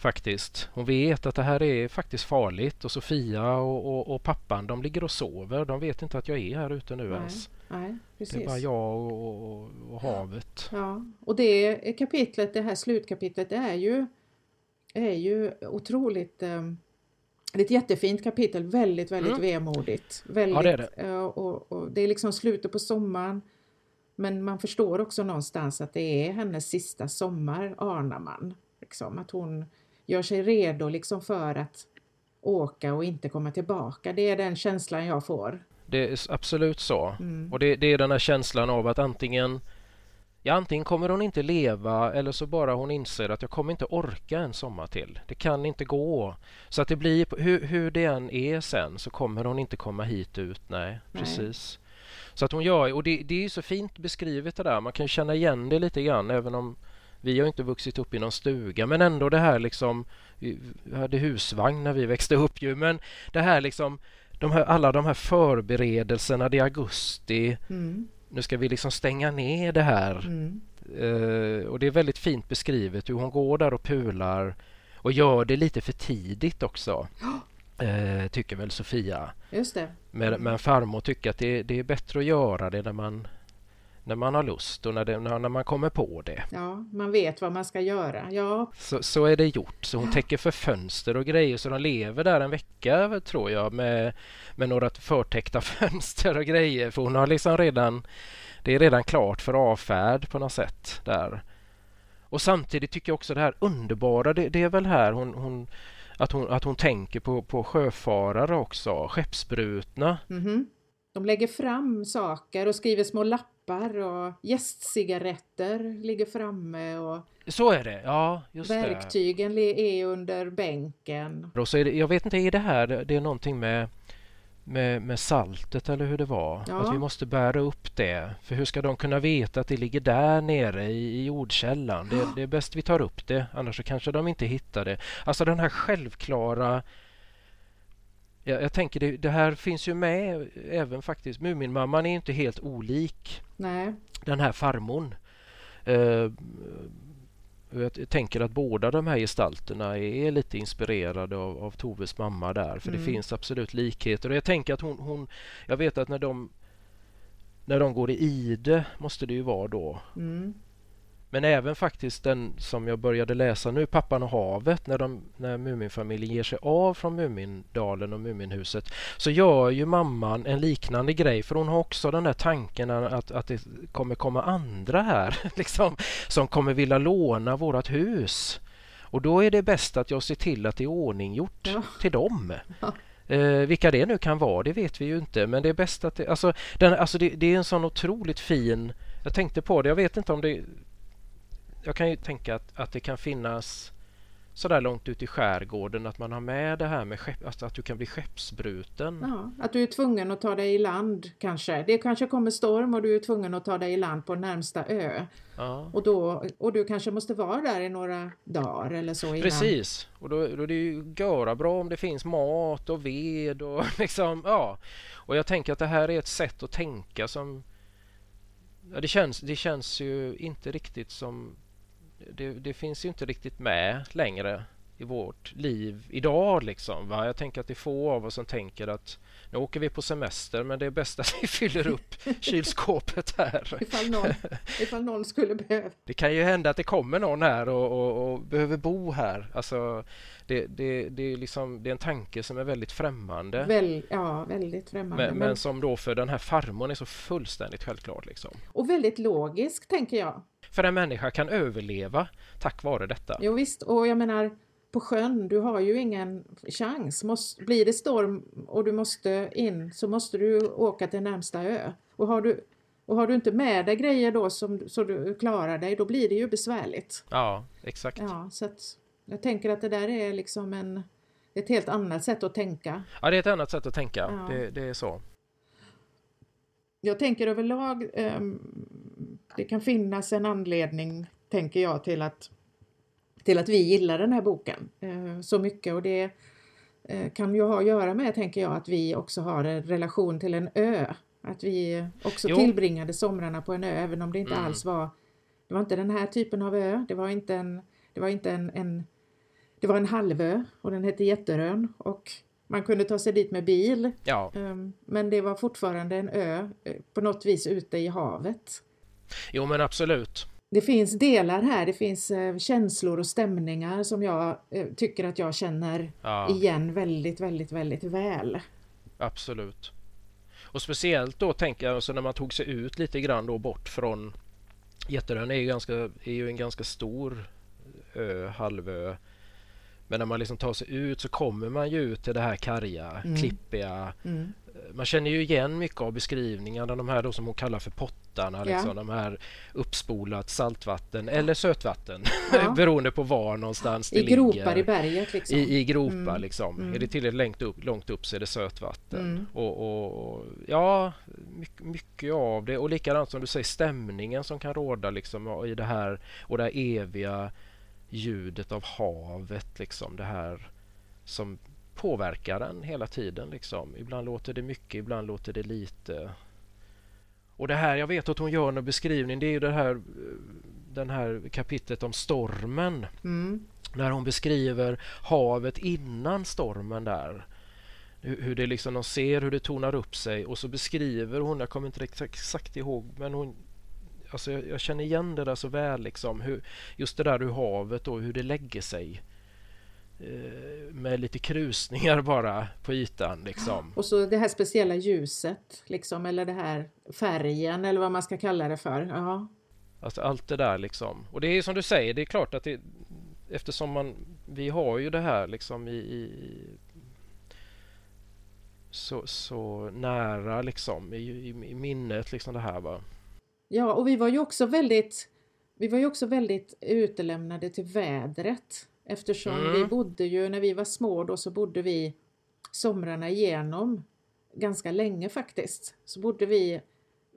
faktiskt. Hon vet att det här är faktiskt farligt och Sofia och, och, och, pappan de ligger och sover. De vet inte att jag är här ute nu
nej,
ens.
Nej, precis.
Det är bara jag och, och, havet.
Ja, och det kapitlet, det här slutkapitlet, det är ju, är ju otroligt um, det är ett jättefint kapitel, väldigt, väldigt mm. vemodigt. Väldigt, ja, det är det. Och, och, det är liksom slutet på sommaren. Men man förstår också någonstans att det är hennes sista sommar, anar man. Liksom, att hon gör sig redo liksom för att åka och inte komma tillbaka. Det är den känslan jag får.
Det är absolut så. Mm. Och det, det, är den här känslan av att antingen Ja, antingen kommer hon inte leva eller så bara hon inser att jag kommer inte orka en sommar till. Det kan inte gå. Så att det blir, hur, hur det än är sen så kommer hon inte komma hit ut. Nej, nej. precis. Så att hon gör, och det, det är så fint beskrivet det där. Man kan känna igen det lite grann även om vi har inte vuxit upp i någon stuga men ändå det här liksom Vi hade husvagn när vi växte upp ju men det här liksom de här, alla de här förberedelserna, det är augusti. Mm. Nu ska vi liksom stänga ner det här. Mm. Uh, och det är väldigt fint beskrivet hur hon går där och pular och gör det lite för tidigt också. Uh, tycker väl Sofia.
Just det.
Men, men farmor tycker att det, det, är bättre att göra det när man när man har lust och när, det, när man kommer på det.
Ja, man vet vad man ska göra. Ja.
Så, så är det gjort. Så hon ja. täcker för fönster och grejer så de lever där en vecka tror jag med, med några förtäckta fönster och grejer för hon har liksom redan det är redan klart för avfärd på något sätt där. Och samtidigt tycker jag också det här underbara, det, det är väl här hon, hon, att, hon, att hon tänker på, på sjöfarare också, skeppsbrutna.
Mm -hmm. De lägger fram saker och skriver små lappar och gästcigaretter ligger framme och
så är det, ja just
Verktygen
det.
är under bänken.
Och så det, jag vet inte, är det här det är någonting med, med, med saltet eller hur det var? Ja. Att vi måste bära upp det. För hur ska de kunna veta att det ligger där nere i, i jordkällan? Det, det är bäst vi tar upp det, annars så kanske de inte hittar det. Alltså den här självklara jag, jag tänker det, det, här finns ju med även faktiskt. Muminmamman är inte helt olik
Nej.
den här farmon. Uh, jag tänker att båda de här gestalterna är lite inspirerade av, av Toves mamma där. För mm. det finns absolut likheter. Och jag tänker att hon, hon... Jag vet att när de när de går i ide måste det ju vara då. Mm. Men även faktiskt den som jag började läsa nu, Pappan och havet, när, de, när Muminfamiljen ger sig av från Mumindalen och Muminhuset så gör ju mamman en liknande grej för hon har också den där tanken att, att det kommer komma andra här liksom, som kommer vilja låna vårt hus. Och då är det bäst att jag ser till att det är ordninggjort ja. till dem. Ja. Eh, vilka det nu kan vara, det vet vi ju inte, men det är bäst att det, alltså, den, alltså det, det är en sån otroligt fin jag tänkte på det, jag vet inte om det jag kan ju tänka att, att det kan finnas så där långt ut i skärgården att man har med det här med skepp, alltså att du kan bli skeppsbruten.
Ja, att du är tvungen att ta dig i land kanske. Det kanske kommer storm och du är tvungen att ta dig i land på närmsta ö. Ja. Och, då, och du kanske måste vara där i några dagar eller så innan.
Precis, och då, då är det ju göra bra om det finns mat och ved och liksom, ja. Och jag tänker att det här är ett sätt att tänka som Ja, det, känns, det känns ju inte riktigt som det, det finns ju inte riktigt med längre i vårt liv idag. Liksom, va? Jag tänker att det är få av oss som tänker att nu åker vi på semester men det är bäst att vi fyller upp kylskåpet här.
Ifall någon, ifall någon skulle behöva.
Det kan ju hända att det kommer någon här och, och, och behöver bo här. Alltså, det, det, det, är liksom, det är en tanke som är väldigt främmande.
Väl, ja, väldigt främmande.
Men, men, som då för den här farmor är så fullständigt självklart. Liksom.
Och väldigt logisk, tänker jag.
För en människa kan överleva tack vare detta.
Jo visst, och jag menar på sjön, du har ju ingen chans. Måste, blir det storm och du måste in så måste du åka till närmsta ö. Och har du, och har du inte med dig grejer då som, så du klarar dig, då blir det ju besvärligt.
Ja, exakt.
Ja, så att jag tänker att det där är liksom en, ett helt annat sätt att tänka.
Ja, det är ett annat sätt att tänka. Ja. Det, det är så.
Jag tänker överlag, um, det kan finnas en anledning, tänker jag, till att till att vi gillar den här boken eh, så mycket och det eh, kan ju ha att göra med, tänker jag, att vi också har en relation till en ö. Att vi också jo. tillbringade somrarna på en ö, även om det inte mm. alls var det var inte den här typen av ö, det var inte en, det var inte en, en det var en halvö och den hette Jätterön och man kunde ta sig dit med bil.
Ja.
Ehm, men det var fortfarande en ö eh, på något vis ute i havet.
Jo men absolut
det finns delar här, det finns eh, känslor och stämningar som jag eh, tycker att jag känner ja. igen väldigt, väldigt, väldigt väl.
Absolut. Och speciellt då tänker jag alltså när man tog sig ut lite grann då bort från Jätterön är ju, ganska, är ju en ganska stor ö, halvö. Men när man liksom tar sig ut så kommer man ju ut till det här karga, mm. klippiga. Mm. Man känner ju igen mycket av beskrivningarna, de här då som hon kallar för pott knutarna, liksom, ja. de här uppspolat saltvatten eller sötvatten ja. beroende på var någonstans
I
det
gropar
ligger.
i berget liksom.
I, i gropar mm. liksom. Mm. Är det tillräckligt långt upp, långt upp så är det sötvatten. Mm. Och, och, ja, mycket, mycket, av det och likadant som du säger stämningen som kan råda liksom i det här och det här eviga ljudet av havet liksom det här som påverkar den hela tiden. Liksom. Ibland låter det mycket, ibland låter det lite. Och det här, jag vet att hon gör en beskrivning, det är ju det här, den här kapitlet om stormen.
Mm.
När hon beskriver havet innan stormen där. Hur, det liksom, de ser hur det tonar upp sig och så beskriver hon, jag kommer inte exakt ihåg, men hon Alltså jag, jag känner igen det där så väl liksom, hur, just det där ur havet och hur det lägger sig. Eh, med lite krusningar bara på ytan. Liksom.
Och så det här speciella ljuset, liksom, eller det här färgen eller vad man ska kalla det för. Ja.
Alltså allt det där liksom. Och det är som du säger, det är klart att det, eftersom man, vi har ju det här liksom i, i så, så nära liksom i, i, i, minnet liksom det här va.
Ja, och vi var ju också väldigt vi var ju också väldigt utelämnade till vädret. Eftersom mm. vi bodde ju, när vi var små då så bodde vi somrarna igenom ganska länge faktiskt. Så bodde vi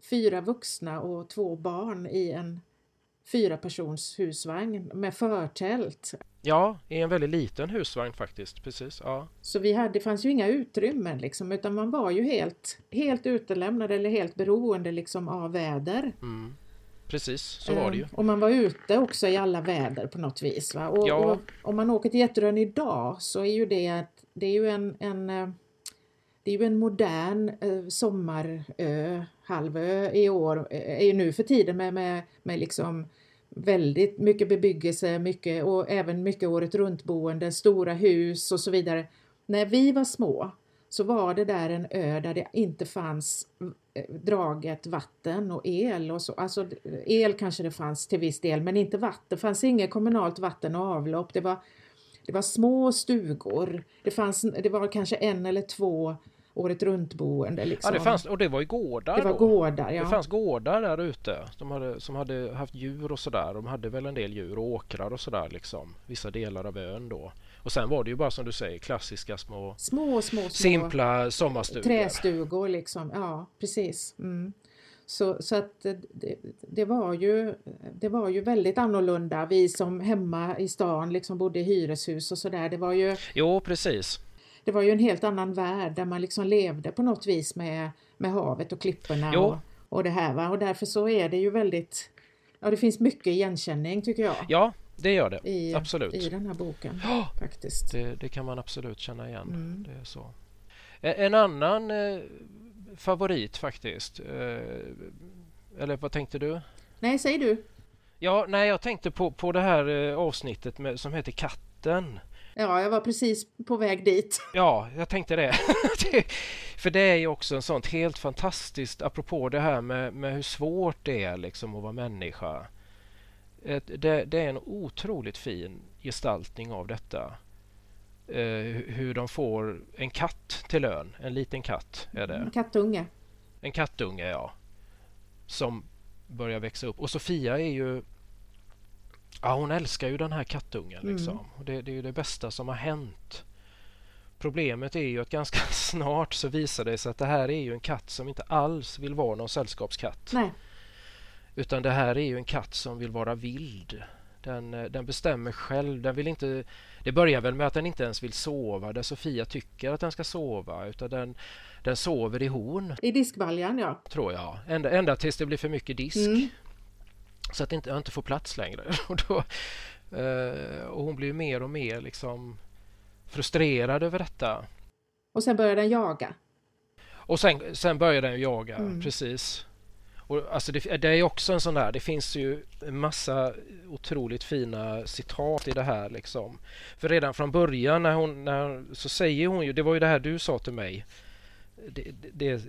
fyra vuxna och två barn i en fyra persons husvagn med förtält.
Ja, i en väldigt liten husvagn faktiskt. Precis, ja.
Så vi hade, det fanns ju inga utrymmen liksom, utan man var ju helt, helt utelämnad eller helt beroende liksom av väder.
Mm precis. Så var det ju.
Eh, och man var ute också i alla väder på något vis. Va? Och,
ja.
och om man åker till Jätterön idag så är ju det att det är ju en, en eh, det är ju en modern eh, sommarö, halvö i år, eh, är ju nu för tiden med, med, med liksom väldigt mycket bebyggelse mycket, och även mycket året runt boende, stora hus och så vidare. När vi var små så var det där en ö där det inte fanns eh, draget vatten och el och så. Alltså el kanske det fanns till viss del men inte vatten. Det fanns inget kommunalt vatten och avlopp. Det var, det var små stugor. Det, fanns, det var kanske en eller två året runt boende. Liksom.
Ja, det fanns, och det var ju gårdar
Det var
då.
gårdar, ja.
Det fanns gårdar där ute som hade, som hade haft djur och sådär. De hade väl en del djur och åkrar och sådär liksom. Vissa delar av ön då. Och sen var det ju bara som du säger klassiska små,
små, små, små
simpla sommarstugor.
Trästugor liksom, ja precis. Mm. Så, så att det, det, var ju, det var ju väldigt annorlunda. Vi som hemma i stan liksom bodde i hyreshus och sådär. Det var ju...
Jo, precis.
Det var ju en helt annan värld där man liksom levde på något vis med, med havet och klipporna och, och det här. Va? Och därför så är det ju väldigt Ja, det finns mycket igenkänning tycker jag.
Ja, det gör det.
I,
absolut.
I den här boken.
Ja,
faktiskt.
Det, det, kan man absolut känna igen.
Mm.
Det är så. En annan eh, favorit faktiskt. Eh, eller vad tänkte du?
Nej, säg du.
Ja, nej, jag tänkte på, på det här eh, avsnittet med, som heter Katten.
Ja, jag var precis på väg dit.
Ja, jag tänkte det. För det är ju också en sånt helt fantastiskt, apropå det här med, med hur svårt det är liksom att vara människa. Det, det är en otroligt fin gestaltning av detta. Eh, hur de får en katt till lön, en liten katt är det.
En kattunge.
En kattunge, ja. Som börjar växa upp. Och Sofia är ju Ja, hon älskar ju den här kattungen.
Mm.
Liksom. Det, det, är ju det bästa som har hänt. Problemet är ju att ganska snart så visar det sig att det här är ju en katt som inte alls vill vara någon sällskapskatt.
Nej.
Utan det här är ju en katt som vill vara vild. Den, eh, den bestämmer själv. Den vill inte, det börjar väl med att den inte ens vill sova där Sofia tycker att den ska sova. Utan den, den sover i horn.
I diskbaljan, ja.
Tror jag. Ända, ända tills det blir för mycket disk.
Mm.
Så att det inte, jag inte får plats längre. Och, då, eh, och hon blir mer och mer liksom frustrerad över detta.
Och sen börjar den jaga.
Och sen, sen börjar den jaga,
Mm.
precis. Och alltså det, det är också en sån där, det finns ju en massa otroligt fina citat i det här liksom. För redan från början när hon, när, så säger hon ju, det var ju det här du sa till mig. Det, det, det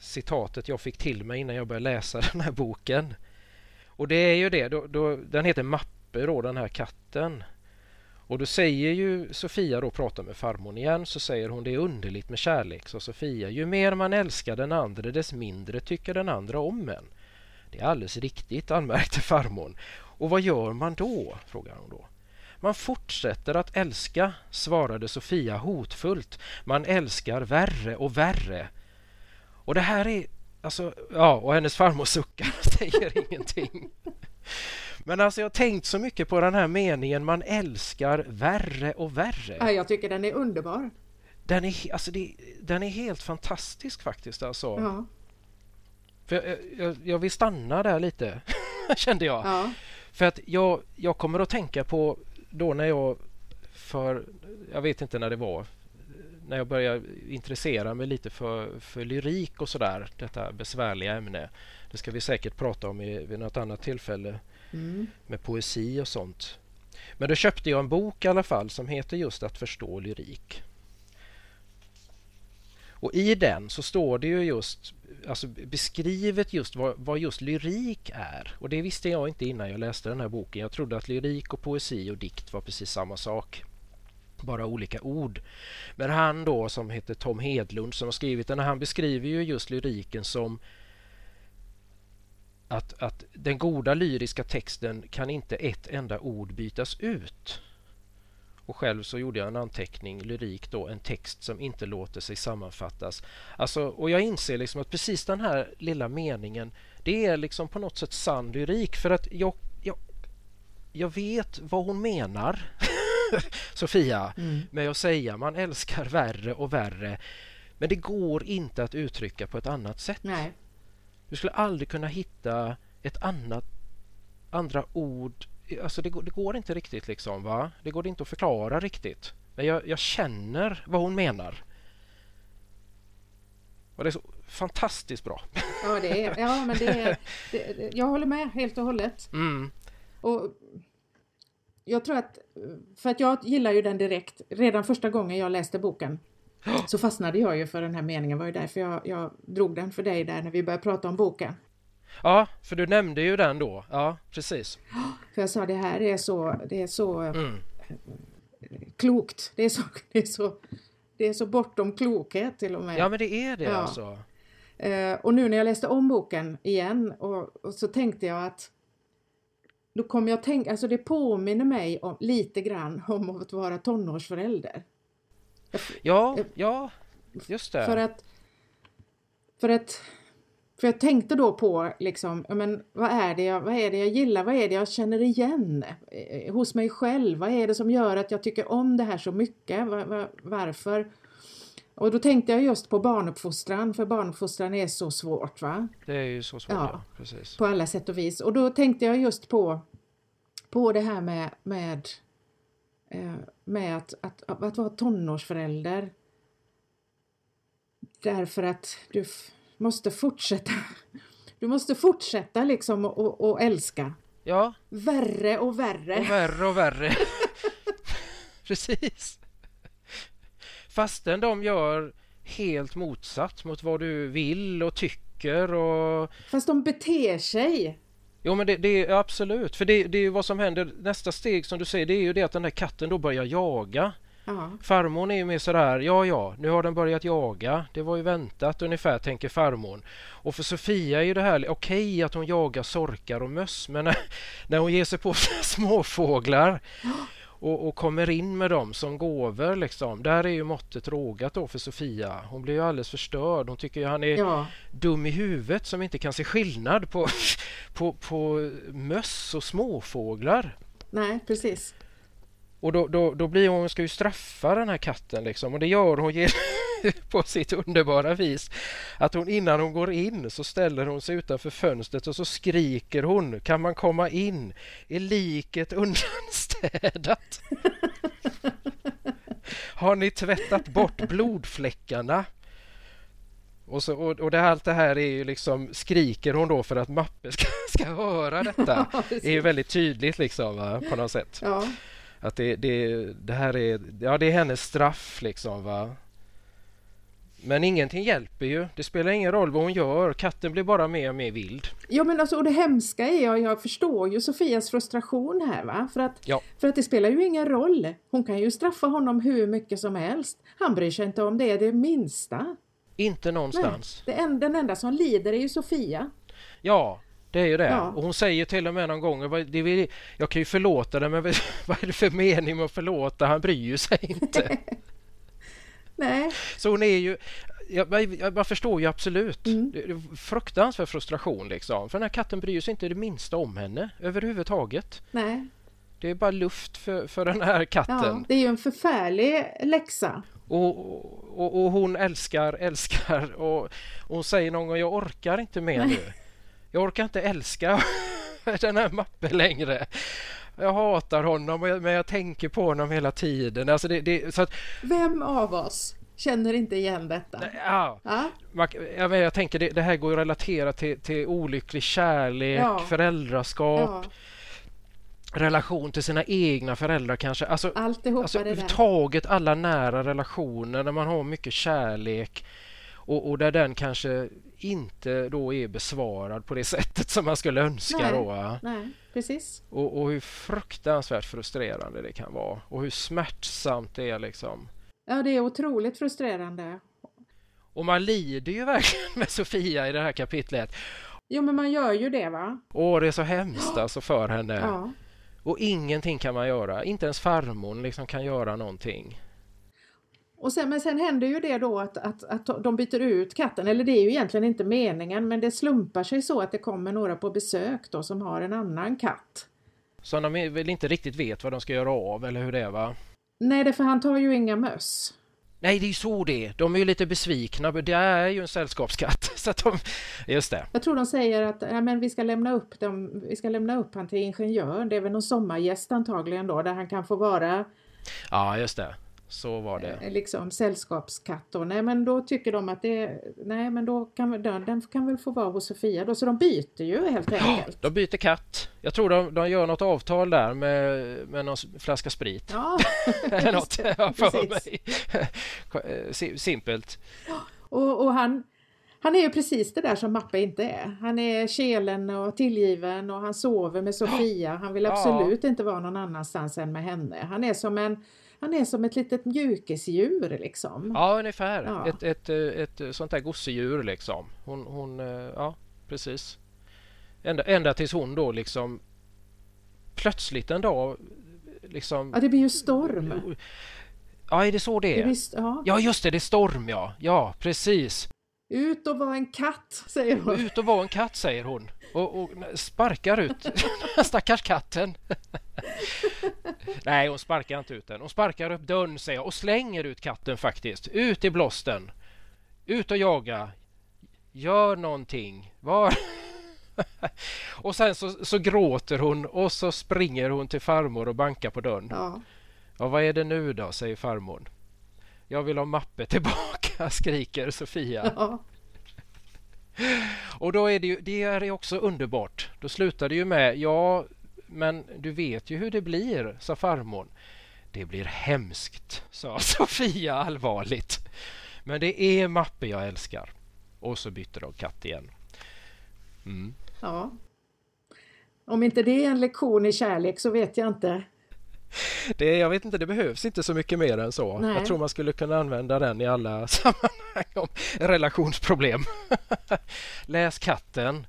citatet jag fick till mig innan jag började läsa den här boken. Och det är ju det, då, då, den heter Mappe då, den här katten. Och då säger ju Sofia då, pratar med farmor igen, så säger hon det är underligt med kärlek, sa Sofia. Ju mer man älskar den andra, dess mindre tycker den andra om en. Det är alldeles riktigt, anmärkte farmor. Och vad gör man då? frågar hon då. Man fortsätter att älska, svarade Sofia hotfullt. Man älskar värre och värre. Och det här är Alltså, ja, och hennes farmor suckar och säger ingenting. Men alltså jag har tänkt så mycket på den här meningen man älskar värre och värre.
Ja, jag tycker den är underbar.
Den är, alltså det, den är helt fantastisk faktiskt alltså.
Ja.
För jag, jag, jag vill stanna där lite, kände jag.
ja.
För att jag, jag kommer att tänka på då när jag för, jag vet inte när det var, när jag började intressera mig lite för, för lyrik och sådär, detta besvärliga ämne. Det ska vi säkert prata om i, vid något annat tillfälle
Mm.
med poesi och sånt. Men då köpte jag en bok i alla fall som heter just Att förstå lyrik. Och i den så står det ju just alltså beskrivet just vad, vad just lyrik är. Och det visste jag inte innan jag läste den här boken. Jag trodde att lyrik och poesi och dikt var precis samma sak. Bara olika ord. Men han då som heter Tom Hedlund som har skrivit den, han beskriver ju just lyriken som att, att den goda lyriska texten kan inte ett enda ord bytas ut. Och själv så gjorde jag en anteckning, lyrik då, en text som inte låter sig sammanfattas. Alltså, och jag inser liksom att precis den här lilla meningen, det är liksom på något sätt sann lyrik för att jag, jag, jag vet vad hon menar, Sofia,
Mm.
med att säga man älskar värre och värre. Men det går inte att uttrycka på ett annat sätt.
Nej.
Du skulle aldrig kunna hitta ett annat andra ord. Alltså det, går- det går inte riktigt liksom va? Det går inte att förklara riktigt. Men jag, jag känner vad hon menar. Och det är så fantastiskt bra.
Ja, det är, ja men det är, det, det- jag håller med helt och hållet.
Mm.
Och jag tror att, för att jag gillar ju den direkt, redan första gången jag läste boken så fastnade jag ju för den här meningen, var ju därför jag, jag drog den för dig där när vi började prata om boken.
Ja, för du nämnde ju den då. Ja, precis.
För jag sa det här är så, det är så
Mm.
klokt, det är så, det är så, det är så bortom klokhet till och med.
Ja, men det är det
Ja.
alltså.
Eh, och nu när jag läste om boken igen och, och så tänkte jag att då kom jag tänka, alltså det påminner mig om, lite grann om att vara tonårsförälder.
Ja, ja, just det.
För att, för att, för jag tänkte då på liksom, men vad är det jag, vad är det jag gillar, vad är det jag känner igen eh, hos mig själv, vad är det som gör att jag tycker om det här så mycket, va, va, varför? Och då tänkte jag just på barnuppfostran, för barnuppfostran är så svårt va?
Det är ju så svårt, ja. ja. Precis.
På alla sätt och vis. Och då tänkte jag just på, på det här med, med, eh, med att, att, att, att vara tonårsförälder. Därför att du måste fortsätta du måste fortsätta liksom och, och älska.
Ja.
Värre och värre.
Och värre och värre. Precis. Fastän de gör helt motsatt mot vad du vill och tycker och...
Fast de beter sig.
Jo men det, det är absolut, för det, det är vad som händer. Nästa steg som du säger det är ju det att den där katten då börjar jaga.
Ja.
Farmor är ju mer sådär, ja ja, nu har den börjat jaga. Det var ju väntat ungefär, tänker farmor. Och för Sofia är ju det här okej okay, att hon jagar sorkar och möss, men när, när hon ger sig på småfåglar och, och, kommer in med dem som gåvor, liksom, där är ju måttet rågat då för Sofia. Hon blir ju alldeles förstörd. Hon tycker ju han är
ja.
dum i huvudet som inte kan se skillnad på, på, på möss och småfåglar.
Nej, precis.
Och då, då, då blir hon, ska ju straffa den här katten liksom och det gör hon på sitt underbara vis. Att hon innan hon går in så ställer hon sig utanför fönstret och så skriker hon Kan man komma in? Är liket undanstädat? Har ni tvättat bort blodfläckarna? Och, så, och, och det, allt det här är ju liksom skriker hon då för att Mappe ska, ska höra detta. det är ju väldigt tydligt liksom va, på något sätt.
Ja.
Att det, det, det här är, ja, det är hennes straff liksom. va. Men ingenting hjälper ju. Det spelar ingen roll vad hon gör. Katten blir bara mer och mer vild.
Ja men alltså och det hemska är, jag, jag förstår ju Sofias frustration här va. För att,
ja.
för att det spelar ju ingen roll. Hon kan ju straffa honom hur mycket som helst. Han bryr sig inte om det det minsta.
Inte någonstans.
Nej, en, den enda som lider är ju Sofia.
Ja, det är ju det.
Ja.
Och hon säger till och med någon gång, det vill, jag kan ju förlåta det men vad är det för mening med att förlåta? Han bryr ju sig inte.
Nej.
Så hon är ju, jag, jag, man förstår ju absolut.
Mm.
Det är fruktansvärd frustration liksom. För den här katten bryr sig inte det minsta om henne överhuvudtaget.
Nej.
Det är bara luft för, för den här katten.
Ja, det är ju en förfärlig läxa.
Och, och, och hon älskar, älskar och, och hon säger någon gång jag orkar inte mer nu. Jag orkar inte älska den här mappen längre. Jag hatar honom men jag tänker på honom hela tiden. Alltså det, det, så att,
Vem av oss känner inte igen detta?
Ja,
ja?
Man, jag, jag tänker det, det här går att relatera till, till olycklig kärlek,
Ja.
föräldraskap,
Ja,
relation till sina egna föräldrar kanske. Alltså,
alltihopa
alltså
det där.
alla nära relationer där man har mycket kärlek och, och där den kanske inte då är besvarad på det sättet som man skulle önska.
Nej.
Då?
Nej, precis.
och, och hur fruktansvärt frustrerande det kan vara och hur smärtsamt det är. liksom.
Ja, det är otroligt frustrerande.
Och man lider ju verkligen med Sofia i det här kapitlet.
Jo, men man gör ju det va?
Åh, det är så hemskt alltså för henne.
Ja.
Och ingenting kan man göra. Inte ens farmor liksom kan göra någonting.
Och sen, men sen händer ju det då att, att, att de byter ut katten, eller det är ju egentligen inte meningen men det slumpar sig så att det kommer några på besök då som har en annan katt.
Så de väl inte riktigt vet vad de ska göra av eller hur det är va?
Nej, det för han tar ju inga möss.
Nej, det är ju så det är. De är ju lite besvikna. Det är ju en sällskapskatt. Så de... Just det.
Jag tror de säger att ja, men vi ska lämna upp dem, vi ska lämna upp han till ingenjör. Det är väl någon sommargäst antagligen då där han kan få vara
Ja, just det. Så var det.
eh, liksom sällskapskatt då. Nej men då tycker de att det, nej men då kan den, den kan väl få vara hos Sofia då. Så de byter ju helt enkelt.
De byter katt. Jag tror de, de gör något avtal där med, med någon flaska sprit.
Ja,
Eller något, för mig. Eh, Si- Simpelt.
och, och han, han är ju precis det där som Mappe inte är. Han är kelen och tillgiven och han sover med Sofia. Han vill
Ja.
absolut inte vara någon annanstans än med henne. Han är som en han är som ett litet mjukisdjur liksom.
Ja, ungefär.
Ja.
Ett, ett, ett, sånt där gosedjur liksom. Hon, hon, eh, ja precis. Ända, ända tills hon då liksom plötsligt en dag liksom...
Ja, det blir ju storm.
Ja, är det så det
Det
är?
blir, ja.
Ja, just det, det är storm ja. Ja, precis.
Ut och vara en katt, säger hon.
Ut och vara en katt, säger hon. Och, och sparkar ut stackars katten. Nej, hon sparkar inte ut den. Hon sparkar upp dörren, säger jag, och slänger ut katten faktiskt. Ut i blåsten. Ut och jaga. Gör någonting. Var... och sen så, så, gråter hon och så springer hon till farmor och bankar på dörren.
Ja.
ja, vad är det nu då, säger farmor. Jag vill ha Mappe tillbaka, skriker Sofia. Ja. Och då är det ju, det är också underbart. Då slutar det ju med, ja, men du vet ju hur det blir, sa farmor. Det blir hemskt, sa Sofia allvarligt. Men det är Mappe jag älskar. Och så bytte de katt igen.
Mm. Ja. Om inte det är en lektion i kärlek så vet jag inte.
Det, jag vet inte, det behövs inte så mycket mer än så. Nej. Jag tror man skulle kunna använda den i alla sammanhang om relationsproblem. Läs katten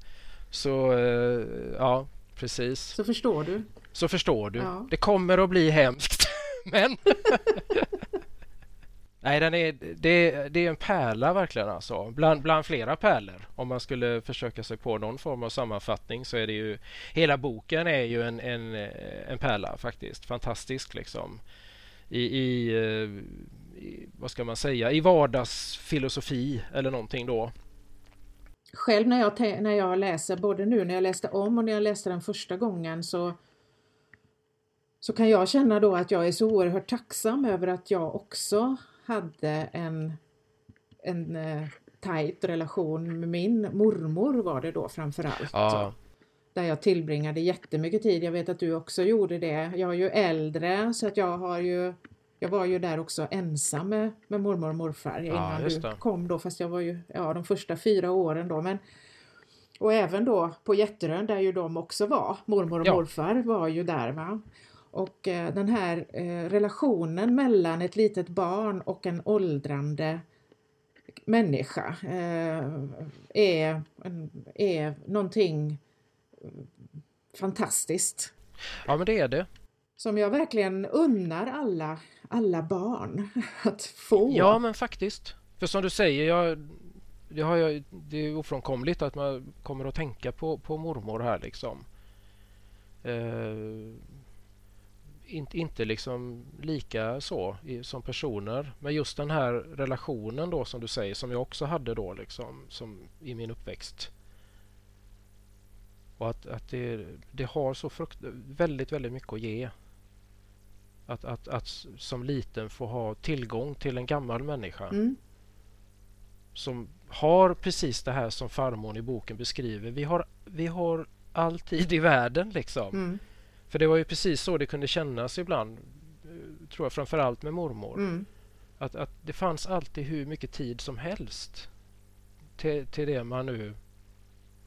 så, eh, ja, precis.
Så förstår du.
Så förstår du. Ja. Det kommer att bli hemskt, men Nej, den är, det, det är en pärla verkligen alltså. Bland, bland flera pärlor. Om man skulle försöka sig på någon form av sammanfattning så är det ju... Hela boken är ju en, en, eh, en pärla faktiskt. Fantastisk liksom. I, i, eh, i, vad ska man säga, i vardagsfilosofi eller någonting då.
Själv när jag, när jag läser, både nu när jag läste om och när jag läste den första gången så så kan jag känna då att jag är så oerhört tacksam över att jag också hade en, en eh, tajt relation med min mormor var det då framförallt. Ja. Där jag tillbringade jättemycket tid. Jag vet att du också gjorde det. Jag är ju äldre så att jag har ju jag var ju där också ensam med, med mormor och morfar innan ja, du kom då fast jag var ju ja, de första fyra åren då. Men, och även då på Jätterön där ju de också var, mormor och ja. morfar var ju där. Va? Och eh, den här eh, relationen mellan ett litet barn och en åldrande människa eh, är, är någonting fantastiskt.
Ja men det är det.
Som jag verkligen unnar alla, alla barn att få.
Ja men faktiskt. För som du säger, jag, det, har jag, det är ofrånkomligt att man kommer att tänka på, på mormor här liksom. Eh, inte, inte liksom lika så i, som personer. Men just den här relationen då som du säger som jag också hade då liksom som i min uppväxt. Och att, att det, det har så frukt, väldigt, väldigt mycket att ge. Att, att, att som liten få ha tillgång till en gammal människa. Mm. Som har precis det här som farmor i boken beskriver. Vi har, vi har all tid i världen liksom. Mm. För det var ju precis så det kunde kännas ibland, eh, tror jag framförallt med mormor. Mm. Att, att det fanns alltid hur mycket tid som helst till, till det man nu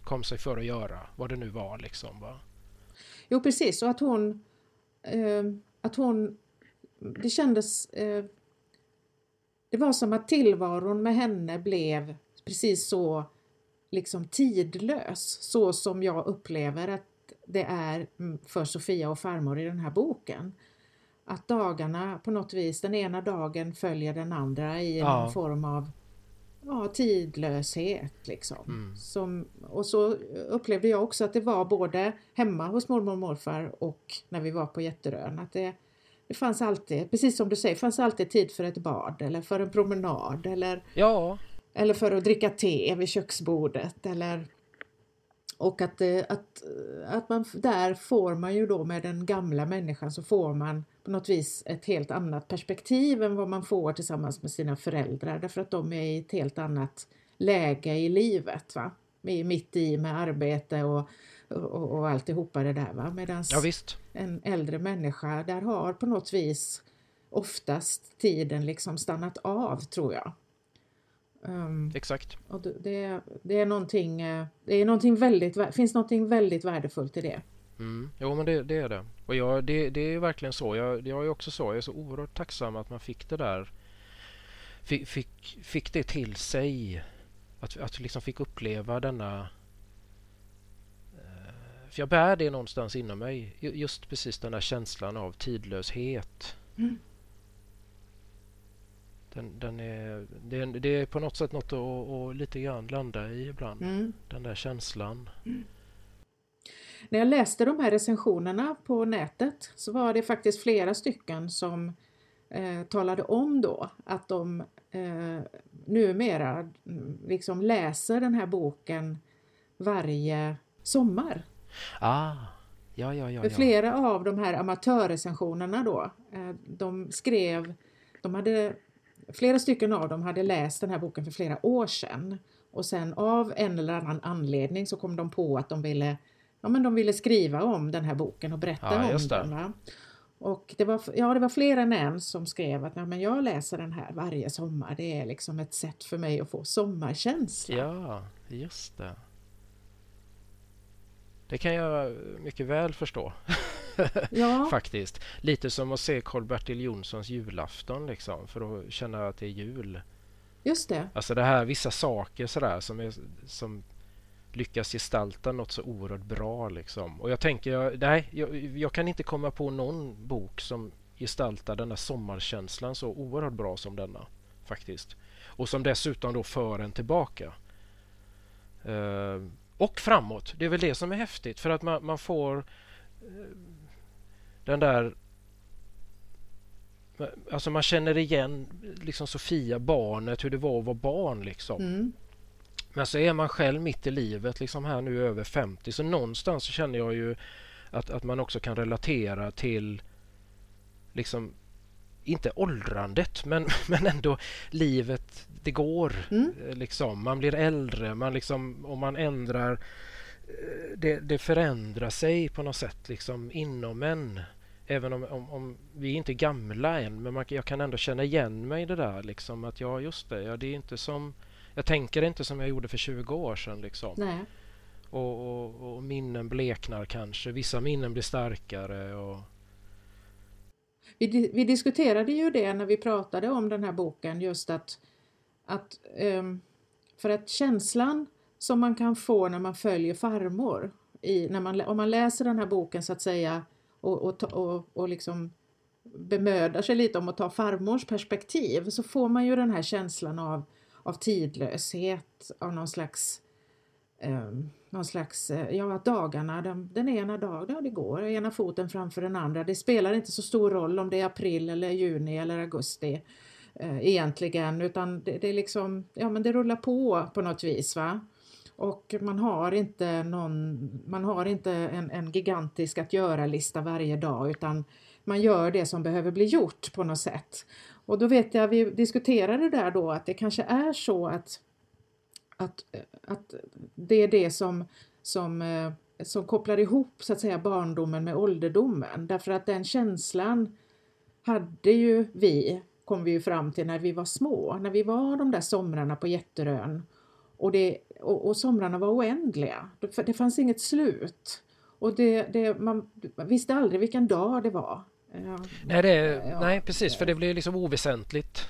kom sig för att göra, vad det nu var liksom. Va?
Jo precis, och att hon, eh, att hon, det kändes, eh, det var som att tillvaron med henne blev precis så liksom tidlös, så som jag upplever att det är mm, för Sofia och farmor i den här boken. Att dagarna på något vis, den ena dagen följer den andra i en ja. form av ja, tidlöshet. Liksom. Mm. Som, och så upplevde jag också att det var både hemma hos mormor och morfar och när vi var på Jätterön. Att det, det fanns alltid, precis som du säger, fanns alltid tid för ett bad eller för en promenad eller,
ja.
eller för att dricka te vid köksbordet eller och att, eh, att, att man där får man ju då med den gamla människan så får man på något vis ett helt annat perspektiv än vad man får tillsammans med sina föräldrar därför att de är i ett helt annat läge i livet. Va? mitt i med arbete och, och, och alltihopa det där. Va? Medan
ja,
en äldre människa där har på något vis oftast tiden liksom stannat av tror jag.
Um, Exakt.
Och det, det, är någonting, eh, det är någonting väldigt, finns någonting väldigt värdefullt i det.
Mm. Jo men det, det, är det. Och jag, det, det är verkligen så. Jag, jag är också så. Jag är så oerhört tacksam att man fick det där. Fick, fick, fick det till sig. Att, att liksom fick uppleva denna... Eh, för jag bär det någonstans inom mig. Just precis den där känslan av tidlöshet. Mm Den, den är, det, det, är på något sätt något att, att lite grann landa i ibland. Mm. Den där känslan. Mm.
När jag läste de här recensionerna på nätet så var det faktiskt flera stycken som eh, talade om då att de eh, numera liksom läser den här boken varje sommar.
Ah, ja, ja, ja. För
flera av de här amatörrecensionerna då, eh, de skrev, de hade, flera stycken av dem hade läst den här boken för flera år sedan och sen av en eller annan anledning så kom de på att de ville, ja, men de ville skriva om den här boken och berätta ja, om den. Va? Och det var, ja, det var fler än en som skrev att men jag läser den här varje sommar. Det är liksom ett sätt för mig att få sommarkänsla.
Ja, just det. Det kan jag mycket väl förstå. Ja. Faktiskt. Lite som att se Karl-Bertil Jonssons julafton liksom, för att känna att det är jul.
Just det.
Alltså det här vissa saker sådär som, är, som lyckas gestalta något så oerhört bra. Liksom. Och jag tänker, nej, jag, jag, kan inte komma på någon bok som gestaltar denna sommarkänslan så oerhört bra som denna. faktiskt. Och som dessutom då för en tillbaka. Uh, och framåt. Det är väl det som är häftigt för att man, man får uh, den där Alltså man känner igen liksom Sofia, barnet, hur det var att vara barn. Liksom. Mm. Men så är man själv mitt i livet, liksom här nu över 50, så någonstans så känner jag ju att, att man också kan relatera till liksom inte åldrandet men, men ändå livet, det går. Mm. Eh, liksom. Man blir äldre, man liksom, och man ändrar eh, det, det förändrar sig på något sätt liksom inom en. Även om, om, om vi är inte gamla än men man, jag kan ändå känna igen mig i det där liksom att ja just det, ja, det är inte som jag tänker inte som jag gjorde för 20 år sedan. Liksom. Och, och, och, minnen bleknar kanske. Vissa minnen blir starkare. Och...
Vi, vi, diskuterade ju det när vi pratade om den här boken just att, att um, för att känslan som man kan få när man följer farmor i, när man, om man läser den här boken så att säga och, och, och, och liksom bemödar sig lite om att ta farmors perspektiv så får man ju den här känslan av av tidlöshet, av någon slags eh, någon slags, eh, ja att dagarna, den, den ena dagen, ja det går, ena foten framför den andra. Det spelar inte så stor roll om det är april eller juni eller augusti eh, egentligen utan det, det är liksom, ja men det rullar på på något vis va. Och man har inte någon, man har inte en, en gigantisk att göra-lista varje dag utan man gör det som behöver bli gjort på något sätt. Och då vet jag, vi diskuterade där då att det kanske är så att, att, att det är det som, som, eh, som kopplar ihop så att säga barndomen med ålderdomen. Därför att den känslan hade ju vi, kom vi ju fram till när vi var små, när vi var de där somrarna på Jätterön. Och, det, och, och somrarna var oändliga, det fanns inget slut. Och det, det, man visste aldrig vilken dag det var.
Ja. Nej, det, ja. nej, precis, för det blir liksom oväsentligt.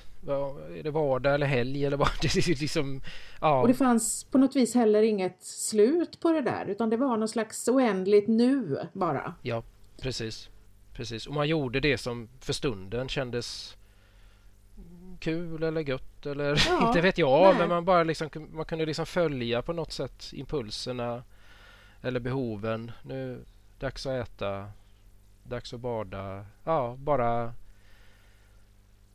Är det vardag eller helg eller vad? Det är liksom,
ja. Och det fanns på något vis heller inget slut på det där utan det var någon slags oändligt nu bara.
Ja, precis. precis. Och man gjorde det som för stunden kändes kul eller gött eller ja, inte vet jag nej. men man bara liksom, man kunde liksom följa på något sätt impulserna eller behoven. Nu dags att äta, dags att bada. Ja, bara...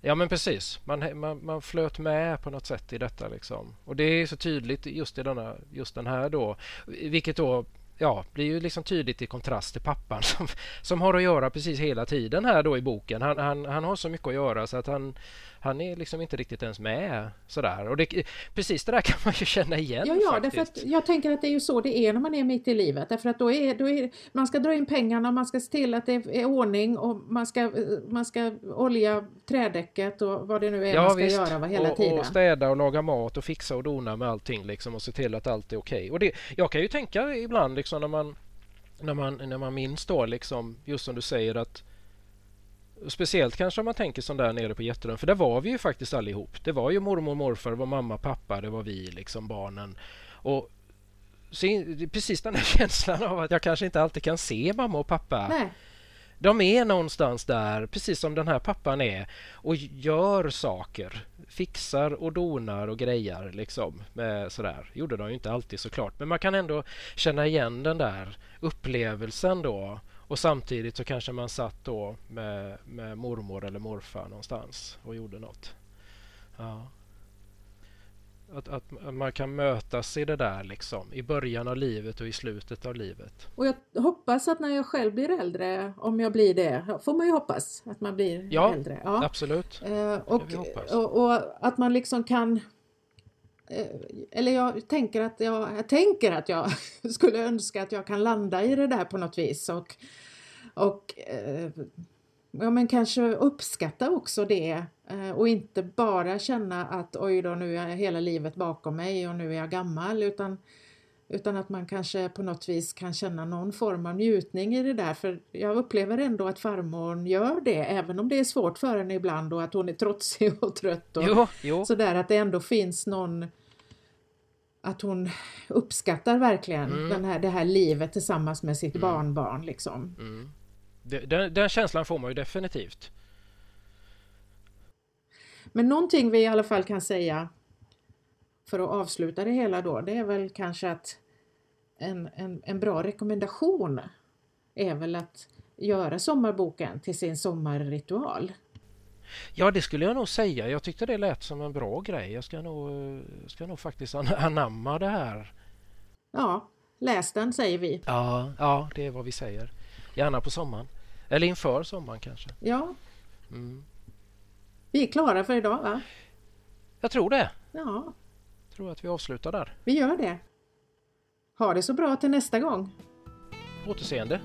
Ja men precis, man, man, man flöt med på något sätt i detta liksom. Och det är så tydligt just i denna, just den här då, vilket då ja, blir ju liksom tydligt i kontrast till pappan som, som har att göra precis hela tiden här då i boken. Han, han, han har så mycket att göra så att han, han är liksom inte riktigt ens med sådär. Och det, precis det där kan man ju känna igen
Ja, ja därför att jag tänker att det är ju så det är när man är mitt i livet. Därför att då är, då är man ska dra in pengarna, man ska se till att det är ordning och man ska, man ska olja trädäcket och vad det nu är ja, man ska visst. göra hela
och,
tiden.
Och städa och laga mat och fixa och dona med allting liksom och se till att allt är okej. Okay. Och det, jag kan ju tänka ibland liksom när man när man, när man minns då liksom just som du säger att Speciellt kanske om man tänker som där nere på Jätterön, för där var vi ju faktiskt allihop. Det var ju mormor och morfar, det var mamma pappa, det var vi liksom barnen. Och så, precis den här känslan av att jag kanske inte alltid kan se mamma och pappa.
Nej.
De är någonstans där, precis som den här pappan är och gör saker. Fixar och donar och grejar liksom. Med sådär. Gjorde de ju inte alltid såklart men man kan ändå känna igen den där upplevelsen då. Och samtidigt så kanske man satt då med, med mormor eller morfar någonstans och gjorde något. Ja. Att, att man kan mötas i det där liksom i början av livet och i slutet av livet.
Och jag hoppas att när jag själv blir äldre, om jag blir det, får man ju hoppas att man blir
ja,
äldre.
Ja, absolut.
Eh, och, och, och, att man liksom kan eh, eller jag tänker att jag, jag tänker att jag skulle önska att jag kan landa i det där på något vis och, och eh, ja, men kanske uppskatta också det och inte bara känna att oj då nu är hela livet bakom mig och nu är jag gammal utan, utan att man kanske på något vis kan känna någon form av njutning i det där för jag upplever ändå att farmor gör det även om det är svårt för henne ibland och att hon är trotsig och trött och
jo, jo.
sådär att det ändå finns någon att hon uppskattar verkligen
Mm.
den här, det här livet tillsammans med sitt
Mm.
barnbarn liksom.
Mm. Den, den känslan får man ju definitivt.
Men någonting vi i alla fall kan säga för att avsluta det hela då, det är väl kanske att en, en, en bra rekommendation är väl att göra sommarboken till sin sommarritual.
Ja, det skulle jag nog säga. Jag tyckte det lät som en bra grej. Jag ska nog, ska nog faktiskt an- anamma det här.
Ja, läs den säger vi.
Ja, ja, det är vad vi säger. Gärna på sommaren. Eller inför sommaren kanske.
Ja,
Mm.
Vi är klara för idag va?
Jag tror det.
Ja,
Jag tror att vi avslutar där.
vi gör det. Ha det så bra till nästa gång.
Återseende.